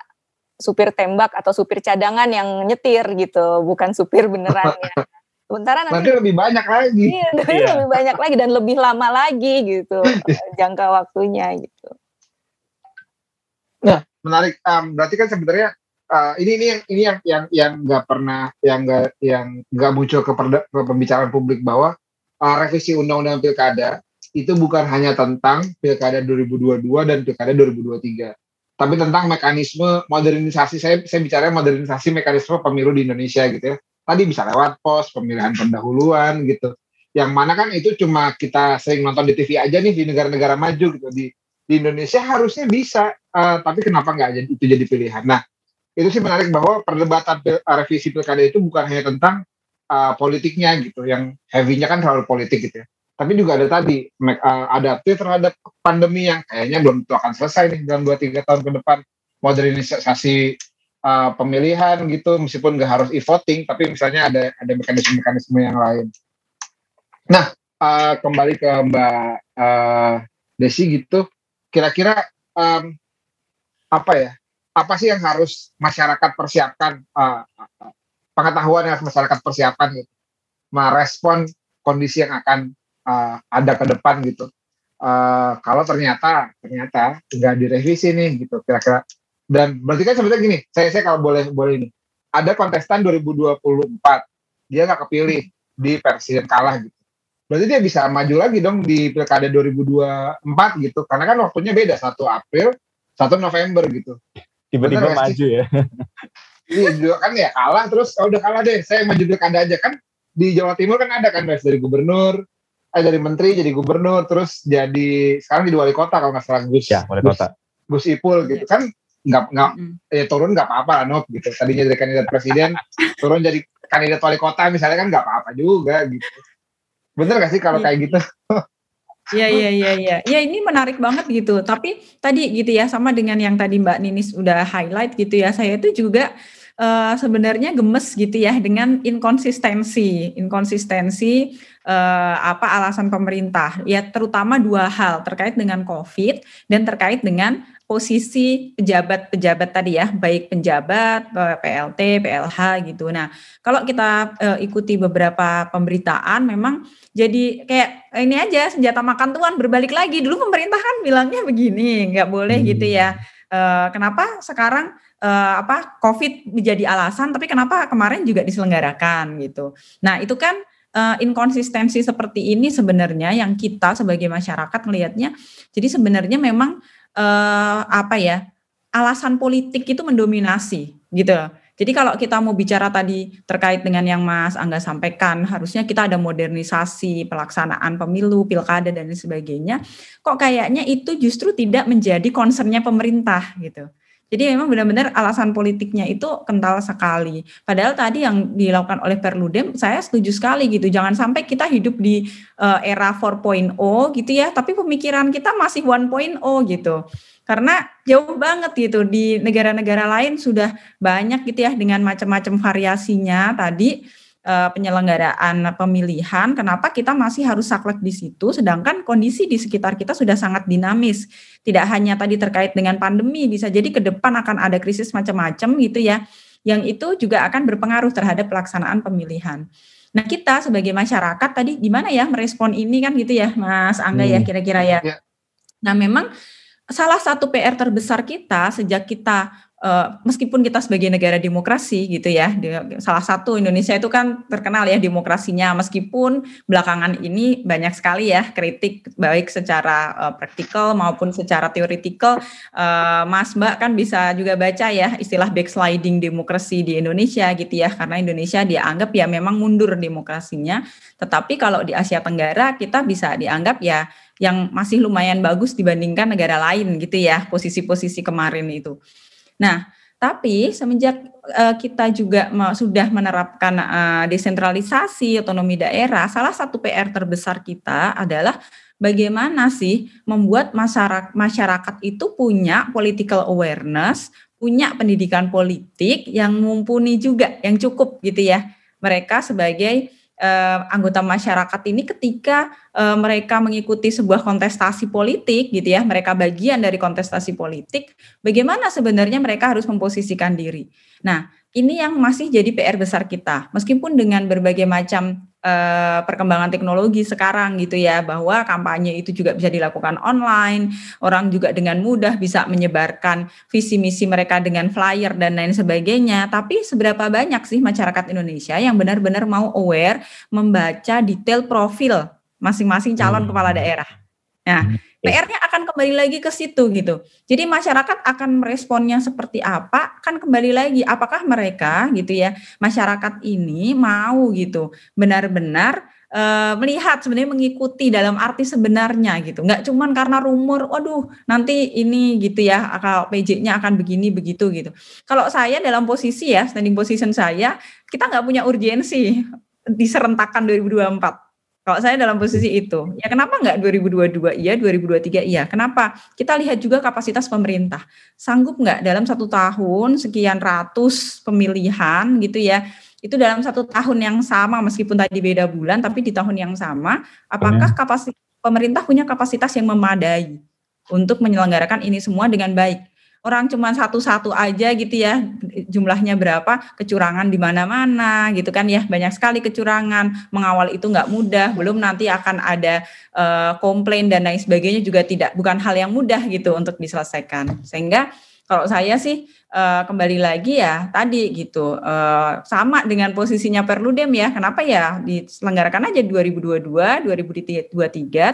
supir tembak atau supir cadangan yang nyetir gitu bukan supir beneran ya. Sementara nanti, nanti lebih banyak lagi. Iya, iya, lebih banyak lagi dan lebih lama lagi gitu (laughs) jangka waktunya gitu. Nah, menarik. Um, berarti kan sebenarnya uh, ini ini yang ini yang yang yang nggak pernah yang nggak yang nggak muncul ke, perda, ke pembicaraan publik bahwa uh, revisi undang-undang pilkada itu bukan hanya tentang pilkada 2022 dan pilkada 2023 tapi tentang mekanisme modernisasi. Saya saya bicara modernisasi mekanisme pemilu di Indonesia gitu ya. Tadi bisa lewat pos pemilihan pendahuluan gitu. Yang mana kan itu cuma kita sering nonton di TV aja nih di negara-negara maju gitu. Di di Indonesia harusnya bisa uh, tapi kenapa nggak jadi itu jadi pilihan? Nah itu sih menarik bahwa perdebatan uh, revisi pilkada itu bukan hanya tentang uh, politiknya gitu yang heavy-nya kan terlalu politik gitu ya tapi juga ada tadi uh, adaptif terhadap pandemi yang kayaknya belum tentu akan selesai nih dalam 2-3 tahun ke depan modernisasi uh, pemilihan gitu meskipun nggak harus e-voting tapi misalnya ada ada mekanisme-mekanisme yang lain. Nah uh, kembali ke Mbak uh, Desi gitu kira-kira um, apa ya apa sih yang harus masyarakat persiapkan uh, pengetahuan yang harus masyarakat persiapkan gitu. Merespon kondisi yang akan uh, ada ke depan gitu. Uh, kalau ternyata ternyata nggak direvisi nih gitu kira-kira. Dan berarti kan sebenarnya gini, saya saya kalau boleh boleh ini, ada kontestan 2024, dia nggak kepilih di presiden kalah gitu. Berarti dia bisa maju lagi dong di pilkada 2024 gitu, karena kan waktunya beda satu April, satu November gitu. Tiba-tiba maju ya. (laughs) Iya juga kan ya kalah terus oh, udah kalah deh, saya maju pilkada aja kan di Jawa Timur kan ada kan dari gubernur, eh dari menteri jadi gubernur terus jadi sekarang jadi wali kota kalau nggak salah Gus. Ya, wali kota. Gus, Gus Ipul gitu kan nggak nggak mm. ya turun nggak apa-apa lah Nop gitu tadinya jadi kandidat presiden turun jadi kandidat wali kota misalnya kan nggak apa-apa juga gitu bener gak sih kalau yeah. kayak gitu (laughs) Iya iya iya iya. Ya ini menarik banget gitu. Tapi tadi gitu ya sama dengan yang tadi Mbak Ninis udah highlight gitu ya. Saya itu juga uh, sebenarnya gemes gitu ya dengan inkonsistensi, inkonsistensi uh, apa alasan pemerintah. Ya terutama dua hal terkait dengan COVID dan terkait dengan posisi pejabat-pejabat tadi ya, baik penjabat, PLT, PLH gitu. Nah, kalau kita uh, ikuti beberapa pemberitaan memang jadi kayak ini aja senjata makan tuan berbalik lagi. Dulu pemerintah kan bilangnya begini, nggak boleh gitu ya. Uh, kenapa sekarang uh, apa COVID menjadi alasan, tapi kenapa kemarin juga diselenggarakan gitu. Nah, itu kan uh, inkonsistensi seperti ini sebenarnya yang kita sebagai masyarakat melihatnya. Jadi sebenarnya memang uh, apa ya alasan politik itu mendominasi gitu. Jadi kalau kita mau bicara tadi terkait dengan yang Mas Angga sampaikan, harusnya kita ada modernisasi pelaksanaan pemilu, pilkada dan sebagainya. Kok kayaknya itu justru tidak menjadi concernnya pemerintah gitu. Jadi memang benar-benar alasan politiknya itu kental sekali. Padahal tadi yang dilakukan oleh Perludem saya setuju sekali gitu. Jangan sampai kita hidup di uh, era 4.0 gitu ya, tapi pemikiran kita masih 1.0 gitu. Karena jauh banget gitu di negara-negara lain sudah banyak gitu ya dengan macam-macam variasinya tadi uh, penyelenggaraan pemilihan, kenapa kita masih harus saklek di situ, sedangkan kondisi di sekitar kita sudah sangat dinamis. Tidak hanya tadi terkait dengan pandemi, bisa jadi ke depan akan ada krisis macam-macam gitu ya, yang itu juga akan berpengaruh terhadap pelaksanaan pemilihan. Nah kita sebagai masyarakat tadi gimana ya merespon ini kan gitu ya, Mas Angga ya, hmm. ya kira-kira ya. ya. Nah memang salah satu PR terbesar kita sejak kita Uh, meskipun kita sebagai negara demokrasi gitu ya, salah satu Indonesia itu kan terkenal ya demokrasinya, meskipun belakangan ini banyak sekali ya kritik baik secara uh, praktikal maupun secara teoritikal, uh, Mas Mbak kan bisa juga baca ya istilah backsliding demokrasi di Indonesia gitu ya, karena Indonesia dianggap ya memang mundur demokrasinya, tetapi kalau di Asia Tenggara kita bisa dianggap ya yang masih lumayan bagus dibandingkan negara lain gitu ya posisi-posisi kemarin itu. Nah, tapi semenjak uh, kita juga sudah menerapkan uh, desentralisasi otonomi daerah, salah satu PR terbesar kita adalah bagaimana sih membuat masyarakat masyarakat itu punya political awareness, punya pendidikan politik yang mumpuni juga, yang cukup gitu ya. Mereka sebagai uh, anggota masyarakat ini ketika uh, mereka mengikuti sebuah kontestasi politik gitu ya, mereka bagian dari kontestasi politik, bagaimana sebenarnya mereka harus memposisikan diri. Nah, ini yang masih jadi PR besar kita. Meskipun dengan berbagai macam uh, perkembangan teknologi sekarang gitu ya, bahwa kampanye itu juga bisa dilakukan online, orang juga dengan mudah bisa menyebarkan visi misi mereka dengan flyer dan lain sebagainya. Tapi seberapa banyak sih masyarakat Indonesia yang benar-benar mau aware membaca detail profil masing-masing calon hmm. kepala daerah? Nah, hmm. PR-nya akan kembali lagi ke situ gitu. Jadi masyarakat akan meresponnya seperti apa? Kan kembali lagi apakah mereka gitu ya, masyarakat ini mau gitu benar-benar uh, melihat sebenarnya mengikuti dalam arti sebenarnya gitu. Nggak cuman karena rumor, waduh nanti ini gitu ya, kalau PJ-nya akan begini begitu gitu. Kalau saya dalam posisi ya, standing position saya, kita nggak punya urgensi diserentakkan 2024 kalau saya dalam posisi itu, ya kenapa enggak 2022 iya, 2023 iya? Kenapa? Kita lihat juga kapasitas pemerintah. Sanggup enggak dalam satu tahun sekian ratus pemilihan gitu ya, itu dalam satu tahun yang sama meskipun tadi beda bulan, tapi di tahun yang sama, apakah kapasitas pemerintah punya kapasitas yang memadai untuk menyelenggarakan ini semua dengan baik? Orang cuma satu-satu aja gitu ya jumlahnya berapa kecurangan di mana-mana gitu kan ya. Banyak sekali kecurangan mengawal itu nggak mudah belum nanti akan ada uh, komplain dan lain sebagainya juga tidak bukan hal yang mudah gitu untuk diselesaikan. Sehingga kalau saya sih uh, kembali lagi ya tadi gitu uh, sama dengan posisinya Perludem ya. Kenapa ya diselenggarakan aja 2022 2023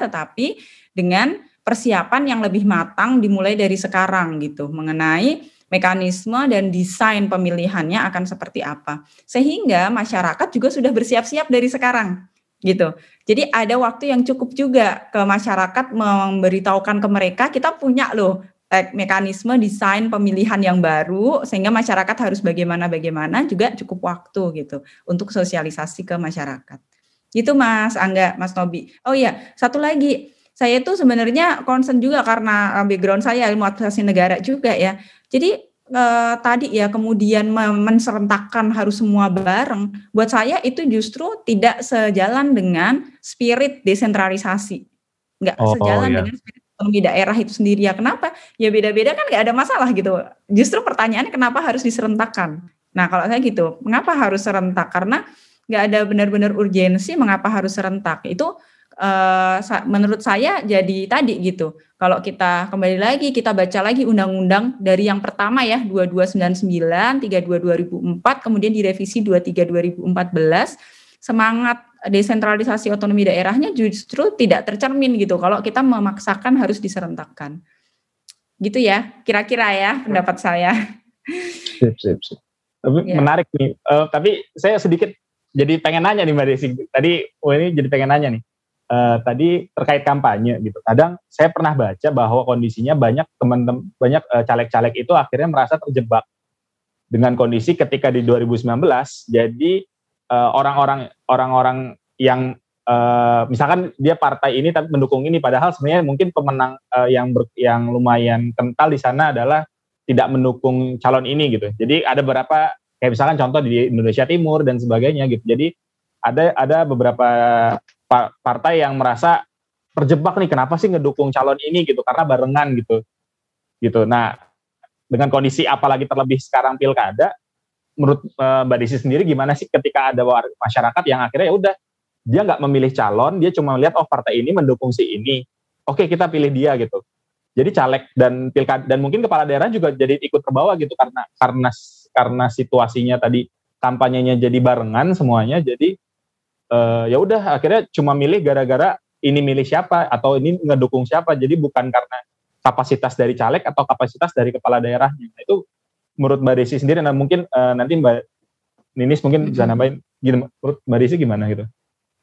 tetapi dengan persiapan yang lebih matang dimulai dari sekarang gitu mengenai mekanisme dan desain pemilihannya akan seperti apa. Sehingga masyarakat juga sudah bersiap-siap dari sekarang gitu. Jadi ada waktu yang cukup juga ke masyarakat memberitahukan ke mereka kita punya loh mekanisme desain pemilihan yang baru sehingga masyarakat harus bagaimana bagaimana juga cukup waktu gitu untuk sosialisasi ke masyarakat. Gitu Mas Angga, Mas Nobi. Oh iya, satu lagi saya itu sebenarnya concern juga karena eh, background saya ilmu administrasi negara juga ya. Jadi eh, tadi ya kemudian menserentakkan harus semua bareng. Buat saya itu justru tidak sejalan dengan spirit desentralisasi. Enggak oh, sejalan oh, dengan spirit otonomi daerah itu sendiri ya. Kenapa? Ya beda-beda kan nggak ada masalah gitu. Justru pertanyaannya kenapa harus diserentakkan? Nah kalau saya gitu, mengapa harus serentak? Karena nggak ada benar-benar urgensi mengapa harus serentak. Itu uh, menurut saya jadi tadi gitu. Kalau kita kembali lagi kita baca lagi undang-undang dari yang pertama ya 2299, 32 2004, kemudian direvisi 23 2014, semangat desentralisasi otonomi daerahnya justru tidak tercermin gitu kalau kita memaksakan harus diserentakkan. Gitu ya, kira-kira ya pendapat saya. Sip, sip, sip. Tapi ya. menarik nih. Uh, tapi saya sedikit jadi pengen nanya nih Mbak Desi. Tadi oh ini jadi pengen nanya nih uh, tadi terkait kampanye gitu. Kadang saya pernah baca bahwa kondisinya banyak teman-teman banyak uh, caleg-caleg itu akhirnya merasa terjebak dengan kondisi ketika di 2019 jadi uh, orang-orang orang-orang yang uh, misalkan dia partai ini tapi mendukung ini padahal sebenarnya mungkin pemenang uh, yang ber, yang lumayan kental di sana adalah tidak mendukung calon ini gitu. Jadi ada beberapa kayak misalkan contoh di Indonesia Timur dan sebagainya gitu. Jadi ada ada beberapa partai yang merasa terjebak nih kenapa sih ngedukung calon ini gitu karena barengan gitu. Gitu. Nah dengan kondisi apalagi terlebih sekarang pilkada menurut uh, Mbak Desi sendiri gimana sih ketika ada masyarakat yang akhirnya ya udah dia nggak memilih calon dia cuma melihat oh partai ini mendukung si ini oke kita pilih dia gitu. Jadi caleg dan pilkada dan mungkin kepala daerah juga jadi ikut terbawa gitu karena karena karena situasinya tadi kampanyenya jadi barengan semuanya jadi uh, ya udah akhirnya cuma milih gara-gara ini milih siapa atau ini ngedukung siapa. Jadi bukan karena kapasitas dari caleg atau kapasitas dari kepala daerahnya. Nah, itu menurut mbak Desi sendiri nah mungkin uh, nanti mbak Ninis mungkin bisa nambahin gitu menurut mbak Desi gimana gitu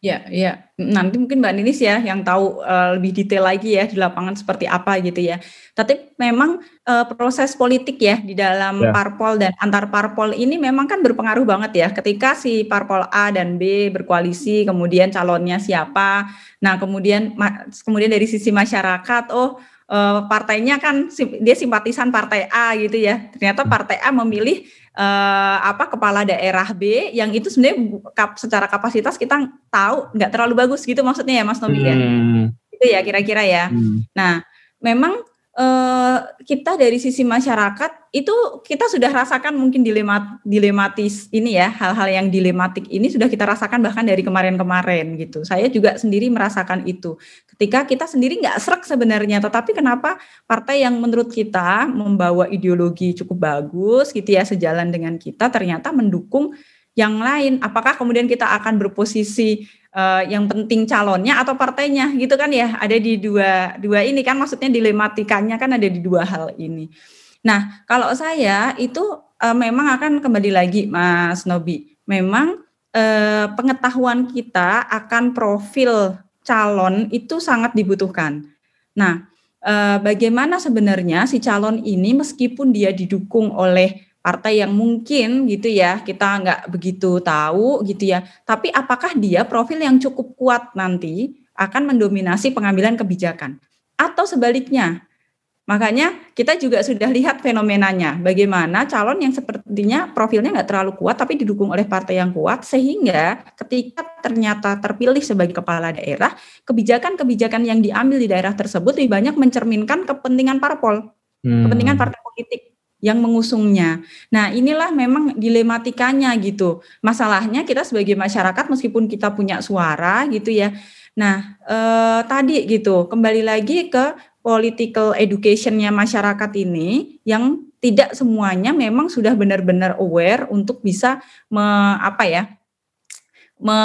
Ya, ya. Nanti mungkin Mbak Ninis ya yang tahu uh, lebih detail lagi ya di lapangan seperti apa gitu ya. Tapi memang uh, proses politik ya di dalam ya. parpol dan antar parpol ini memang kan berpengaruh banget ya. Ketika si parpol A dan B berkoalisi, kemudian calonnya siapa. Nah, kemudian kemudian dari sisi masyarakat, oh uh, partainya kan dia simpatisan partai A gitu ya. Ternyata partai A memilih uh, apa kepala daerah B yang itu sebenarnya kap, secara kapasitas kita tahu nggak terlalu bagus gitu maksudnya ya Mas Nobi ya? hmm. ya itu ya kira-kira ya hmm. nah memang kita dari sisi masyarakat itu kita sudah rasakan mungkin dilemat, dilematis ini ya hal-hal yang dilematik ini sudah kita rasakan bahkan dari kemarin-kemarin gitu. Saya juga sendiri merasakan itu. Ketika kita sendiri nggak serak sebenarnya, tetapi kenapa partai yang menurut kita membawa ideologi cukup bagus gitu ya sejalan dengan kita ternyata mendukung yang lain. Apakah kemudian kita akan berposisi uh, yang penting calonnya atau partainya gitu kan ya ada di dua dua ini kan maksudnya dilematikannya kan ada di dua hal ini. Nah kalau saya itu uh, memang akan kembali lagi Mas Nobi, memang uh, pengetahuan kita akan profil calon itu sangat dibutuhkan. Nah bagaimana sebenarnya si calon ini meskipun dia didukung oleh partai yang mungkin gitu ya kita nggak begitu tahu gitu ya. Tapi apakah dia profil yang cukup kuat nanti akan mendominasi pengambilan kebijakan? Atau sebaliknya? Makanya kita juga sudah lihat fenomenanya bagaimana calon yang sepertinya profilnya nggak terlalu kuat tapi didukung oleh partai yang kuat sehingga ketika ternyata terpilih sebagai kepala daerah kebijakan-kebijakan yang diambil di daerah tersebut lebih banyak mencerminkan kepentingan parpol hmm. kepentingan partai politik yang mengusungnya. Nah, inilah memang dilematikanya gitu. Masalahnya kita sebagai masyarakat meskipun kita punya suara gitu ya. Nah, eh, tadi gitu, kembali lagi ke political educationnya masyarakat ini yang tidak semuanya memang sudah benar-benar aware untuk bisa me, apa ya me,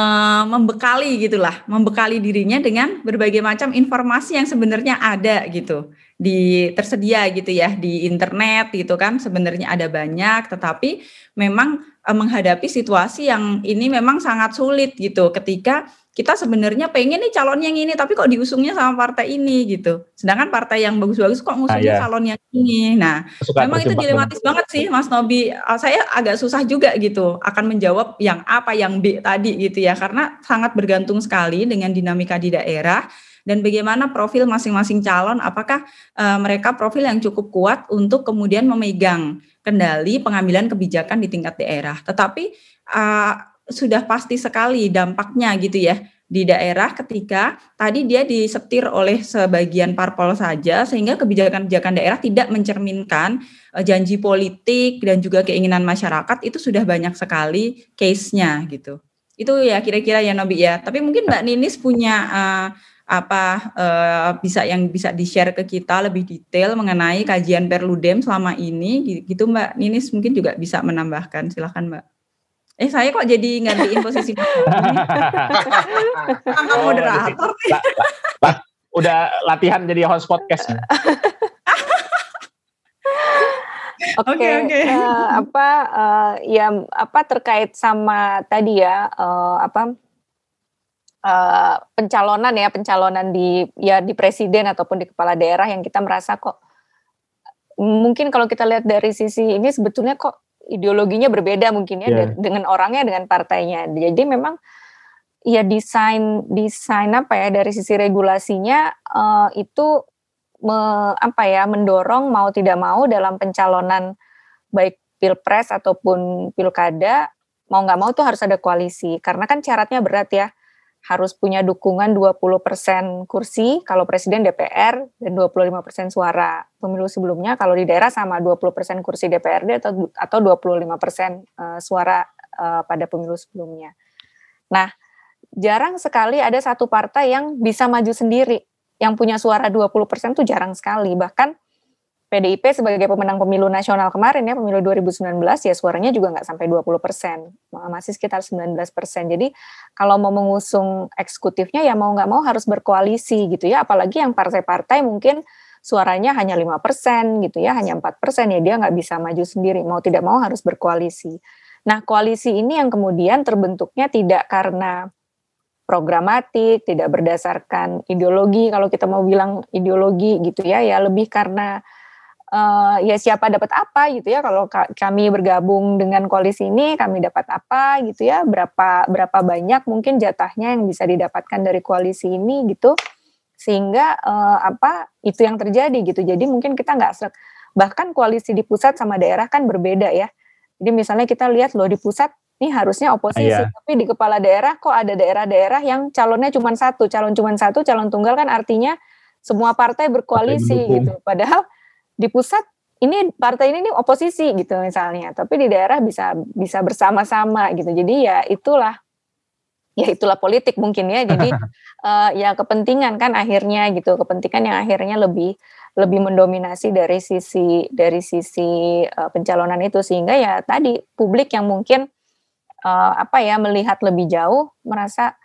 membekali gitulah, membekali dirinya dengan berbagai macam informasi yang sebenarnya ada gitu di tersedia gitu ya di internet gitu kan sebenarnya ada banyak tetapi memang e, menghadapi situasi yang ini memang sangat sulit gitu. Ketika kita sebenarnya pengen nih calon yang ini tapi kok diusungnya sama partai ini gitu. Sedangkan partai yang bagus-bagus kok ngusungnya ah, iya. calon yang ini. Nah Suka memang itu dilematis banget sih Mas Nobi. Saya agak susah juga gitu akan menjawab yang apa yang B tadi gitu ya. Karena sangat bergantung sekali dengan dinamika di daerah dan bagaimana profil masing-masing calon. Apakah uh, mereka profil yang cukup kuat untuk kemudian memegang kendali pengambilan kebijakan di tingkat daerah. Tetapi uh, sudah pasti sekali dampaknya gitu ya di daerah ketika tadi dia disetir oleh sebagian parpol saja sehingga kebijakan-kebijakan daerah tidak mencerminkan uh, janji politik dan juga keinginan masyarakat itu sudah banyak sekali case-nya gitu. Itu ya kira-kira ya Nobi ya. Tapi mungkin Mbak Ninis punya uh, apa uh, bisa yang bisa di-share ke kita lebih detail mengenai kajian Perludem selama ini gitu Mbak Ninis mungkin juga bisa menambahkan silakan Mbak. Eh saya kok jadi gantiin posisi Angkat (laughs) oh, moderator nih. La, la, udah latihan jadi host podcast. (laughs) Oke, okay, okay, okay. uh, eh, apa uh, ya apa terkait sama tadi ya uh, apa uh, pencalonan ya pencalonan di ya di presiden ataupun di kepala daerah yang kita merasa kok mungkin kalau kita lihat dari sisi ini sebetulnya kok ideologinya berbeda mungkin ya yeah. dengan orangnya dengan partainya. Jadi memang ya desain desain apa ya dari sisi regulasinya uh, itu me, apa ya mendorong mau tidak mau dalam pencalonan baik pilpres ataupun pilkada mau nggak mau tuh harus ada koalisi karena kan syaratnya berat ya harus punya dukungan 20% kursi kalau presiden DPR dan 25% suara. Pemilu sebelumnya kalau di daerah sama 20% kursi DPRD atau atau 25% eh, suara uh, pada pemilu sebelumnya. Nah, jarang sekali ada satu partai yang bisa maju sendiri. Yang punya suara 20% itu jarang sekali. Bahkan PDIP sebagai pemenang pemilu nasional kemarin ya pemilu 2019 ya suaranya juga nggak sampai 20 persen. Masih sekitar 19 persen. Jadi kalau mau mengusung eksekutifnya ya mau nggak mau harus berkoalisi gitu ya. Apalagi yang partai-partai mungkin suaranya hanya lima persen gitu ya hanya empat persen ya dia nggak bisa maju sendiri. Mau tidak mau harus berkoalisi. Nah koalisi ini yang kemudian terbentuknya tidak karena programatik tidak berdasarkan ideologi. Kalau kita mau bilang ideologi gitu ya ya lebih karena uh, ya siapa dapat apa gitu ya. Kalau kami bergabung dengan koalisi ini kami dapat apa gitu ya. Berapa berapa banyak mungkin jatahnya yang bisa didapatkan dari koalisi ini gitu. Sehingga uh, apa itu yang terjadi gitu. Jadi mungkin kita nggak bahkan koalisi di pusat sama daerah kan berbeda ya. Jadi misalnya kita lihat loh di pusat ini harusnya oposisi iya. tapi di kepala daerah kok ada daerah-daerah yang calonnya cuma satu. Calon cuma satu calon tunggal kan artinya semua partai berkoalisi partai gitu. Padahal di pusat ini partai ini nih oposisi gitu misalnya, tapi di daerah bisa bisa bersama-sama gitu. Jadi ya itulah ya itulah politik mungkin ya. Jadi uh, (laughs) ya kepentingan kan akhirnya gitu, kepentingan yang akhirnya lebih lebih mendominasi dari sisi dari sisi uh, pencalonan itu sehingga ya tadi publik yang mungkin uh, apa ya melihat lebih jauh merasa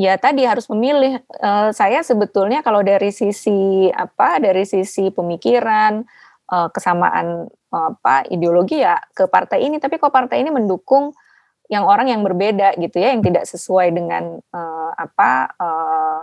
ya tadi harus memilih. Uh, saya sebetulnya kalau dari sisi apa, dari sisi pemikiran, uh, kesamaan uh, apa ideologi ya ke partai ini. Tapi kok partai ini mendukung yang orang yang berbeda gitu ya, yang tidak sesuai dengan uh, apa. Uh,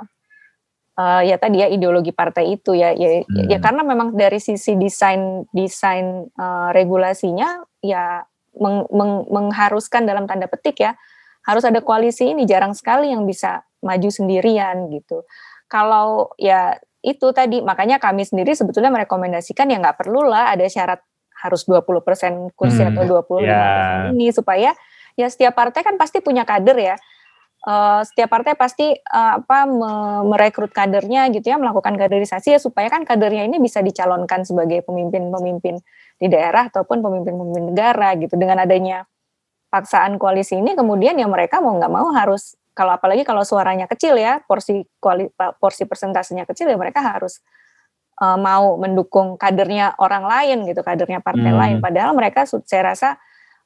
uh, ya tadi ya ideologi partai itu ya ya, ya hmm. ya karena memang dari sisi desain desain uh, regulasinya ya meng, meng, mengharuskan dalam tanda petik ya harus ada koalisi ini jarang sekali yang bisa maju sendirian gitu. Kalau ya itu tadi makanya kami sendiri sebetulnya merekomendasikan ya nggak perlulah ada syarat harus 20% kursi hmm, atau 25% yeah. ini supaya ya setiap partai kan pasti punya kader ya. Uh, setiap partai pasti uh, apa me merekrut kadernya gitu ya melakukan kaderisasi ya supaya kan kadernya ini bisa dicalonkan sebagai pemimpin-pemimpin di daerah ataupun pemimpin-pemimpin negara gitu dengan adanya paksaan koalisi ini kemudian ya mereka mau nggak mau harus kalau apalagi kalau suaranya kecil ya porsi kuali, porsi persentasenya kecil ya mereka harus uh, mau mendukung kadernya orang lain gitu kadernya partai hmm. lain padahal mereka saya rasa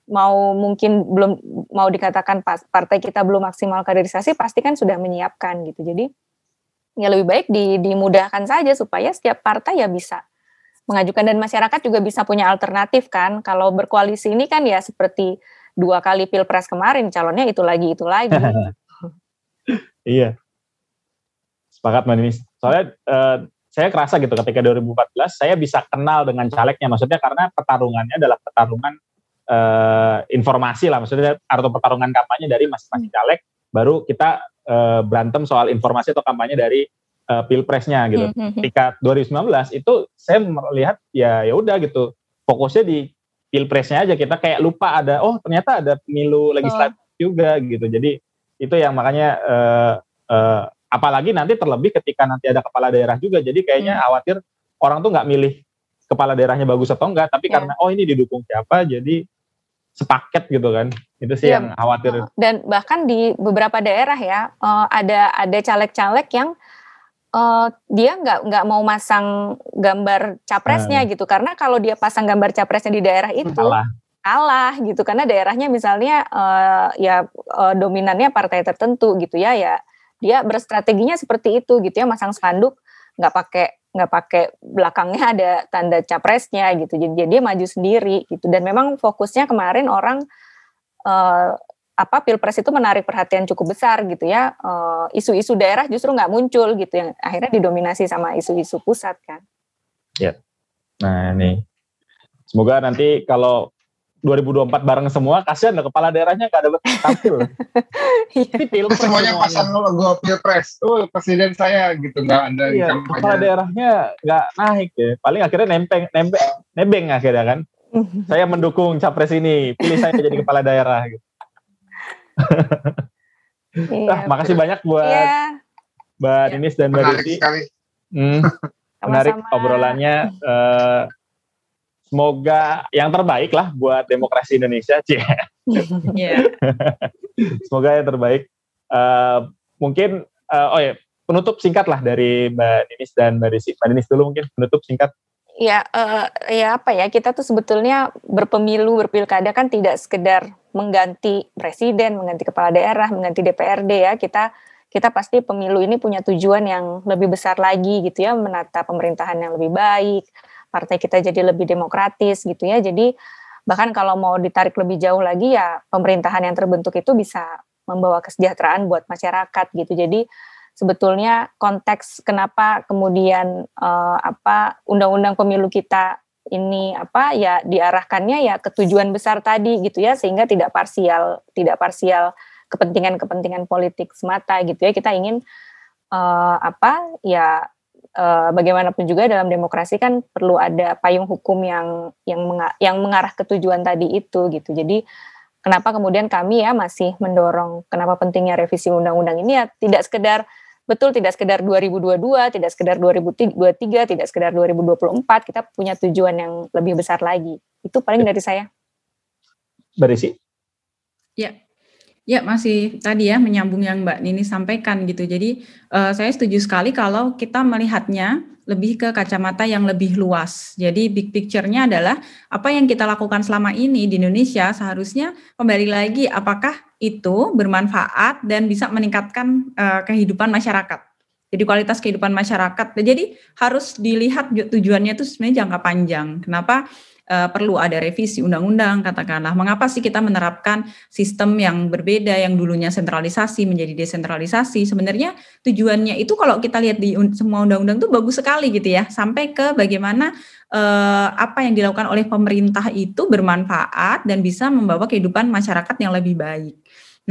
mau mungkin belum mau dikatakan partai kita belum maksimal kaderisasi pasti kan sudah menyiapkan gitu jadi ya lebih baik di, dimudahkan saja supaya setiap partai ya bisa mengajukan dan masyarakat juga bisa punya alternatif kan kalau berkoalisi ini kan ya seperti dua kali pilpres kemarin calonnya itu lagi itu lagi. (laughs) iya. Sepakat Mbak Ninis. Soalnya uh, saya kerasa gitu ketika 2014 saya bisa kenal dengan calegnya maksudnya karena pertarungannya adalah pertarungan uh, informasi lah maksudnya atau pertarungan kampanye dari masing-masing hmm. caleg baru kita uh, berantem soal informasi atau kampanye dari uh, pilpresnya gitu. Hmm, hmm, ketika 2019 itu saya melihat ya ya udah gitu fokusnya di pilpresnya aja kita kayak lupa ada oh ternyata ada pemilu legislatif oh. juga gitu jadi itu yang makanya uh, uh, apalagi nanti terlebih ketika nanti ada kepala daerah juga jadi kayaknya hmm. khawatir orang tuh nggak milih kepala daerahnya bagus atau enggak tapi yeah. karena oh ini didukung siapa jadi sepaket gitu kan itu sih yeah. yang khawatir dan bahkan di beberapa daerah ya uh, ada ada caleg-caleg yang uh, dia nggak nggak mau masang gambar capresnya hmm. gitu karena kalau dia pasang gambar capresnya di daerah itu kalah, kalah gitu. Karena daerahnya misalnya uh, ya uh, dominannya partai tertentu gitu ya ya dia berstrateginya seperti itu gitu ya. Masang spanduk nggak pakai nggak pakai belakangnya (laughs) ada tanda capresnya gitu. Jadi dia maju sendiri gitu. Dan memang fokusnya kemarin orang uh, apa pilpres itu menarik perhatian cukup besar gitu ya. Isu-isu daerah justru nggak muncul gitu yang akhirnya didominasi sama isu-isu pusat kan. Ya. Nah ini. Semoga nanti kalau 2024 bareng semua, kasihan lah kepala daerahnya gak ada tampil. (laughs) Iya. pilpres semuanya pasang logo pilpres, oh presiden saya gitu nggak ada iya, kepala daerahnya nggak naik ya. Paling akhirnya nempeng, nempeng, nebeng akhirnya kan. (laughs) saya mendukung capres ini, pilih saya jadi kepala daerah. Gitu. iya, (laughs) nah, makasih banyak buat iya. Mbak iya. Ninis dan Mbak Desi. Hmm, menarik obrolannya. Uh, semoga yang terbaik lah buat demokrasi Indonesia, cie. Yeah. (laughs) semoga yang terbaik. Uh, mungkin, uh, oh ya, penutup singkat lah dari Mbak Ninis dan Mbak Desi. Mbak Ninis dulu mungkin penutup singkat. Ya, uh, ya apa ya, kita tuh sebetulnya berpemilu, berpilkada kan tidak sekedar mengganti presiden, mengganti kepala daerah, mengganti DPRD ya. Kita kita pasti pemilu ini punya tujuan yang lebih besar lagi gitu ya, menata pemerintahan yang lebih baik, partai kita jadi lebih demokratis gitu ya. Jadi bahkan kalau mau ditarik lebih jauh lagi ya pemerintahan yang terbentuk itu bisa membawa kesejahteraan buat masyarakat gitu. Jadi sebetulnya konteks kenapa kemudian uh, apa undang-undang pemilu kita ini apa ya diarahkannya ya ke tujuan besar tadi gitu ya sehingga tidak parsial tidak parsial kepentingan-kepentingan politik semata gitu ya kita ingin uh, apa ya uh, bagaimanapun juga dalam demokrasi kan perlu ada payung hukum yang yang menga yang mengarah ke tujuan tadi itu gitu. Jadi kenapa kemudian kami ya masih mendorong kenapa pentingnya revisi undang-undang ini ya tidak sekedar betul tidak sekedar 2022, tidak sekedar 2023, tidak sekedar 2024, kita punya tujuan yang lebih besar lagi. Itu paling dari saya. Berisi. Ya, Ya, masih tadi ya menyambung yang Mbak Nini sampaikan gitu. Jadi uh, saya setuju sekali kalau kita melihatnya lebih ke kacamata yang lebih luas. Jadi big picture-nya adalah apa yang kita lakukan selama ini di Indonesia seharusnya kembali lagi apakah itu bermanfaat dan bisa meningkatkan uh, kehidupan masyarakat. Jadi kualitas kehidupan masyarakat. Jadi harus dilihat tujuannya itu sebenarnya jangka panjang. Kenapa? Uh, perlu ada revisi undang-undang katakanlah. Mengapa sih kita menerapkan sistem yang berbeda yang dulunya sentralisasi menjadi desentralisasi? Sebenarnya tujuannya itu kalau kita lihat di semua undang-undang itu bagus sekali gitu ya. Sampai ke bagaimana uh, apa yang dilakukan oleh pemerintah itu bermanfaat dan bisa membawa kehidupan masyarakat yang lebih baik.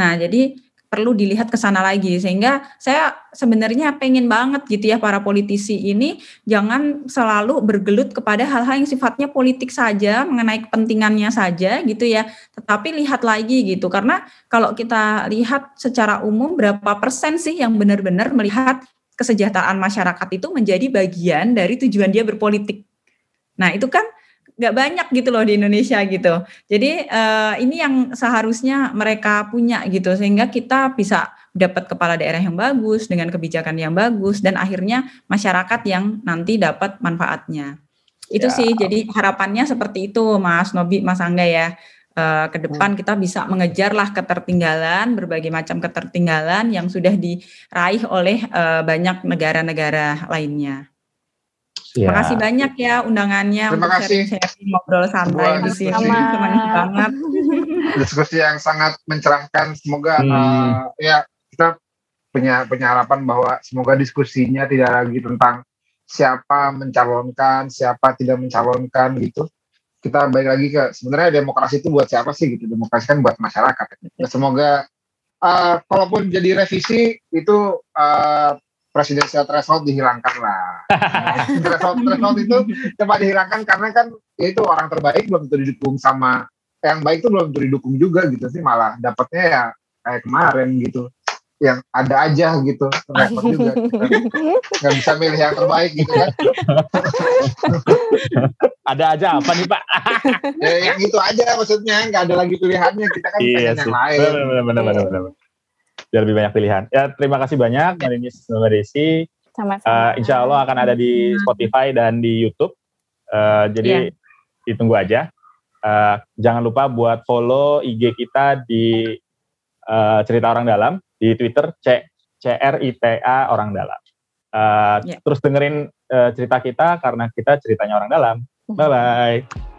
Nah, jadi perlu dilihat ke sana lagi. Sehingga saya sebenarnya pengen banget gitu ya para politisi ini jangan selalu bergelut kepada hal-hal yang sifatnya politik saja mengenai kepentingannya saja gitu ya. Tetapi lihat lagi gitu. Karena kalau kita lihat secara umum berapa persen sih yang benar-benar melihat kesejahteraan masyarakat itu menjadi bagian dari tujuan dia berpolitik? Nah itu kan nggak banyak gitu loh di Indonesia gitu. Jadi uh, ini yang seharusnya mereka punya gitu sehingga kita bisa dapat kepala daerah yang bagus dengan kebijakan yang bagus dan akhirnya masyarakat yang nanti dapat manfaatnya. Itu ya. sih jadi harapannya seperti itu Mas Nobi, Mas Angga ya. Uh, ke depan kita bisa mengejarlah ketertinggalan berbagai macam ketertinggalan yang sudah diraih oleh uh, banyak negara-negara lainnya. Ya. Terima kasih banyak ya undangannya Terima untuk kasih. sharing ngobrol santai di sini. Senang banget. Diskusi yang sangat mencerahkan. Semoga hmm. uh, ya kita punya punya harapan bahwa semoga diskusinya tidak lagi tentang siapa mencalonkan, siapa tidak mencalonkan gitu. Kita balik lagi ke sebenarnya demokrasi itu buat siapa sih gitu? Demokrasi kan buat masyarakat. Semoga uh, kalaupun jadi revisi itu uh, presidensial threshold dihilangkan lah. (laughs) threshold threshold itu coba dihilangkan karena kan ya itu orang terbaik belum tentu didukung sama yang baik itu belum tentu didukung juga gitu sih malah dapatnya ya kayak kemarin gitu. Yang ada aja gitu repot juga nggak bisa milih yang terbaik gitu kan. Ada aja apa nih pak? Ya yang itu aja maksudnya nggak ada lagi pilihannya. Kita kan iya pengen yang lain. Benar benar benar benar biar lebih banyak pilihan. Ya terima kasih banyak Mbak Ninis Mbak Desi. Sama-sama. Uh, insya Allah akan ada di Spotify dan di YouTube. Uh, jadi yeah. ditunggu aja. Uh, jangan lupa buat follow IG kita di uh, cerita orang dalam di Twitter C C R I T A orang dalam. Uh, yeah. Terus dengerin uh, cerita kita karena kita ceritanya orang dalam. Bye bye.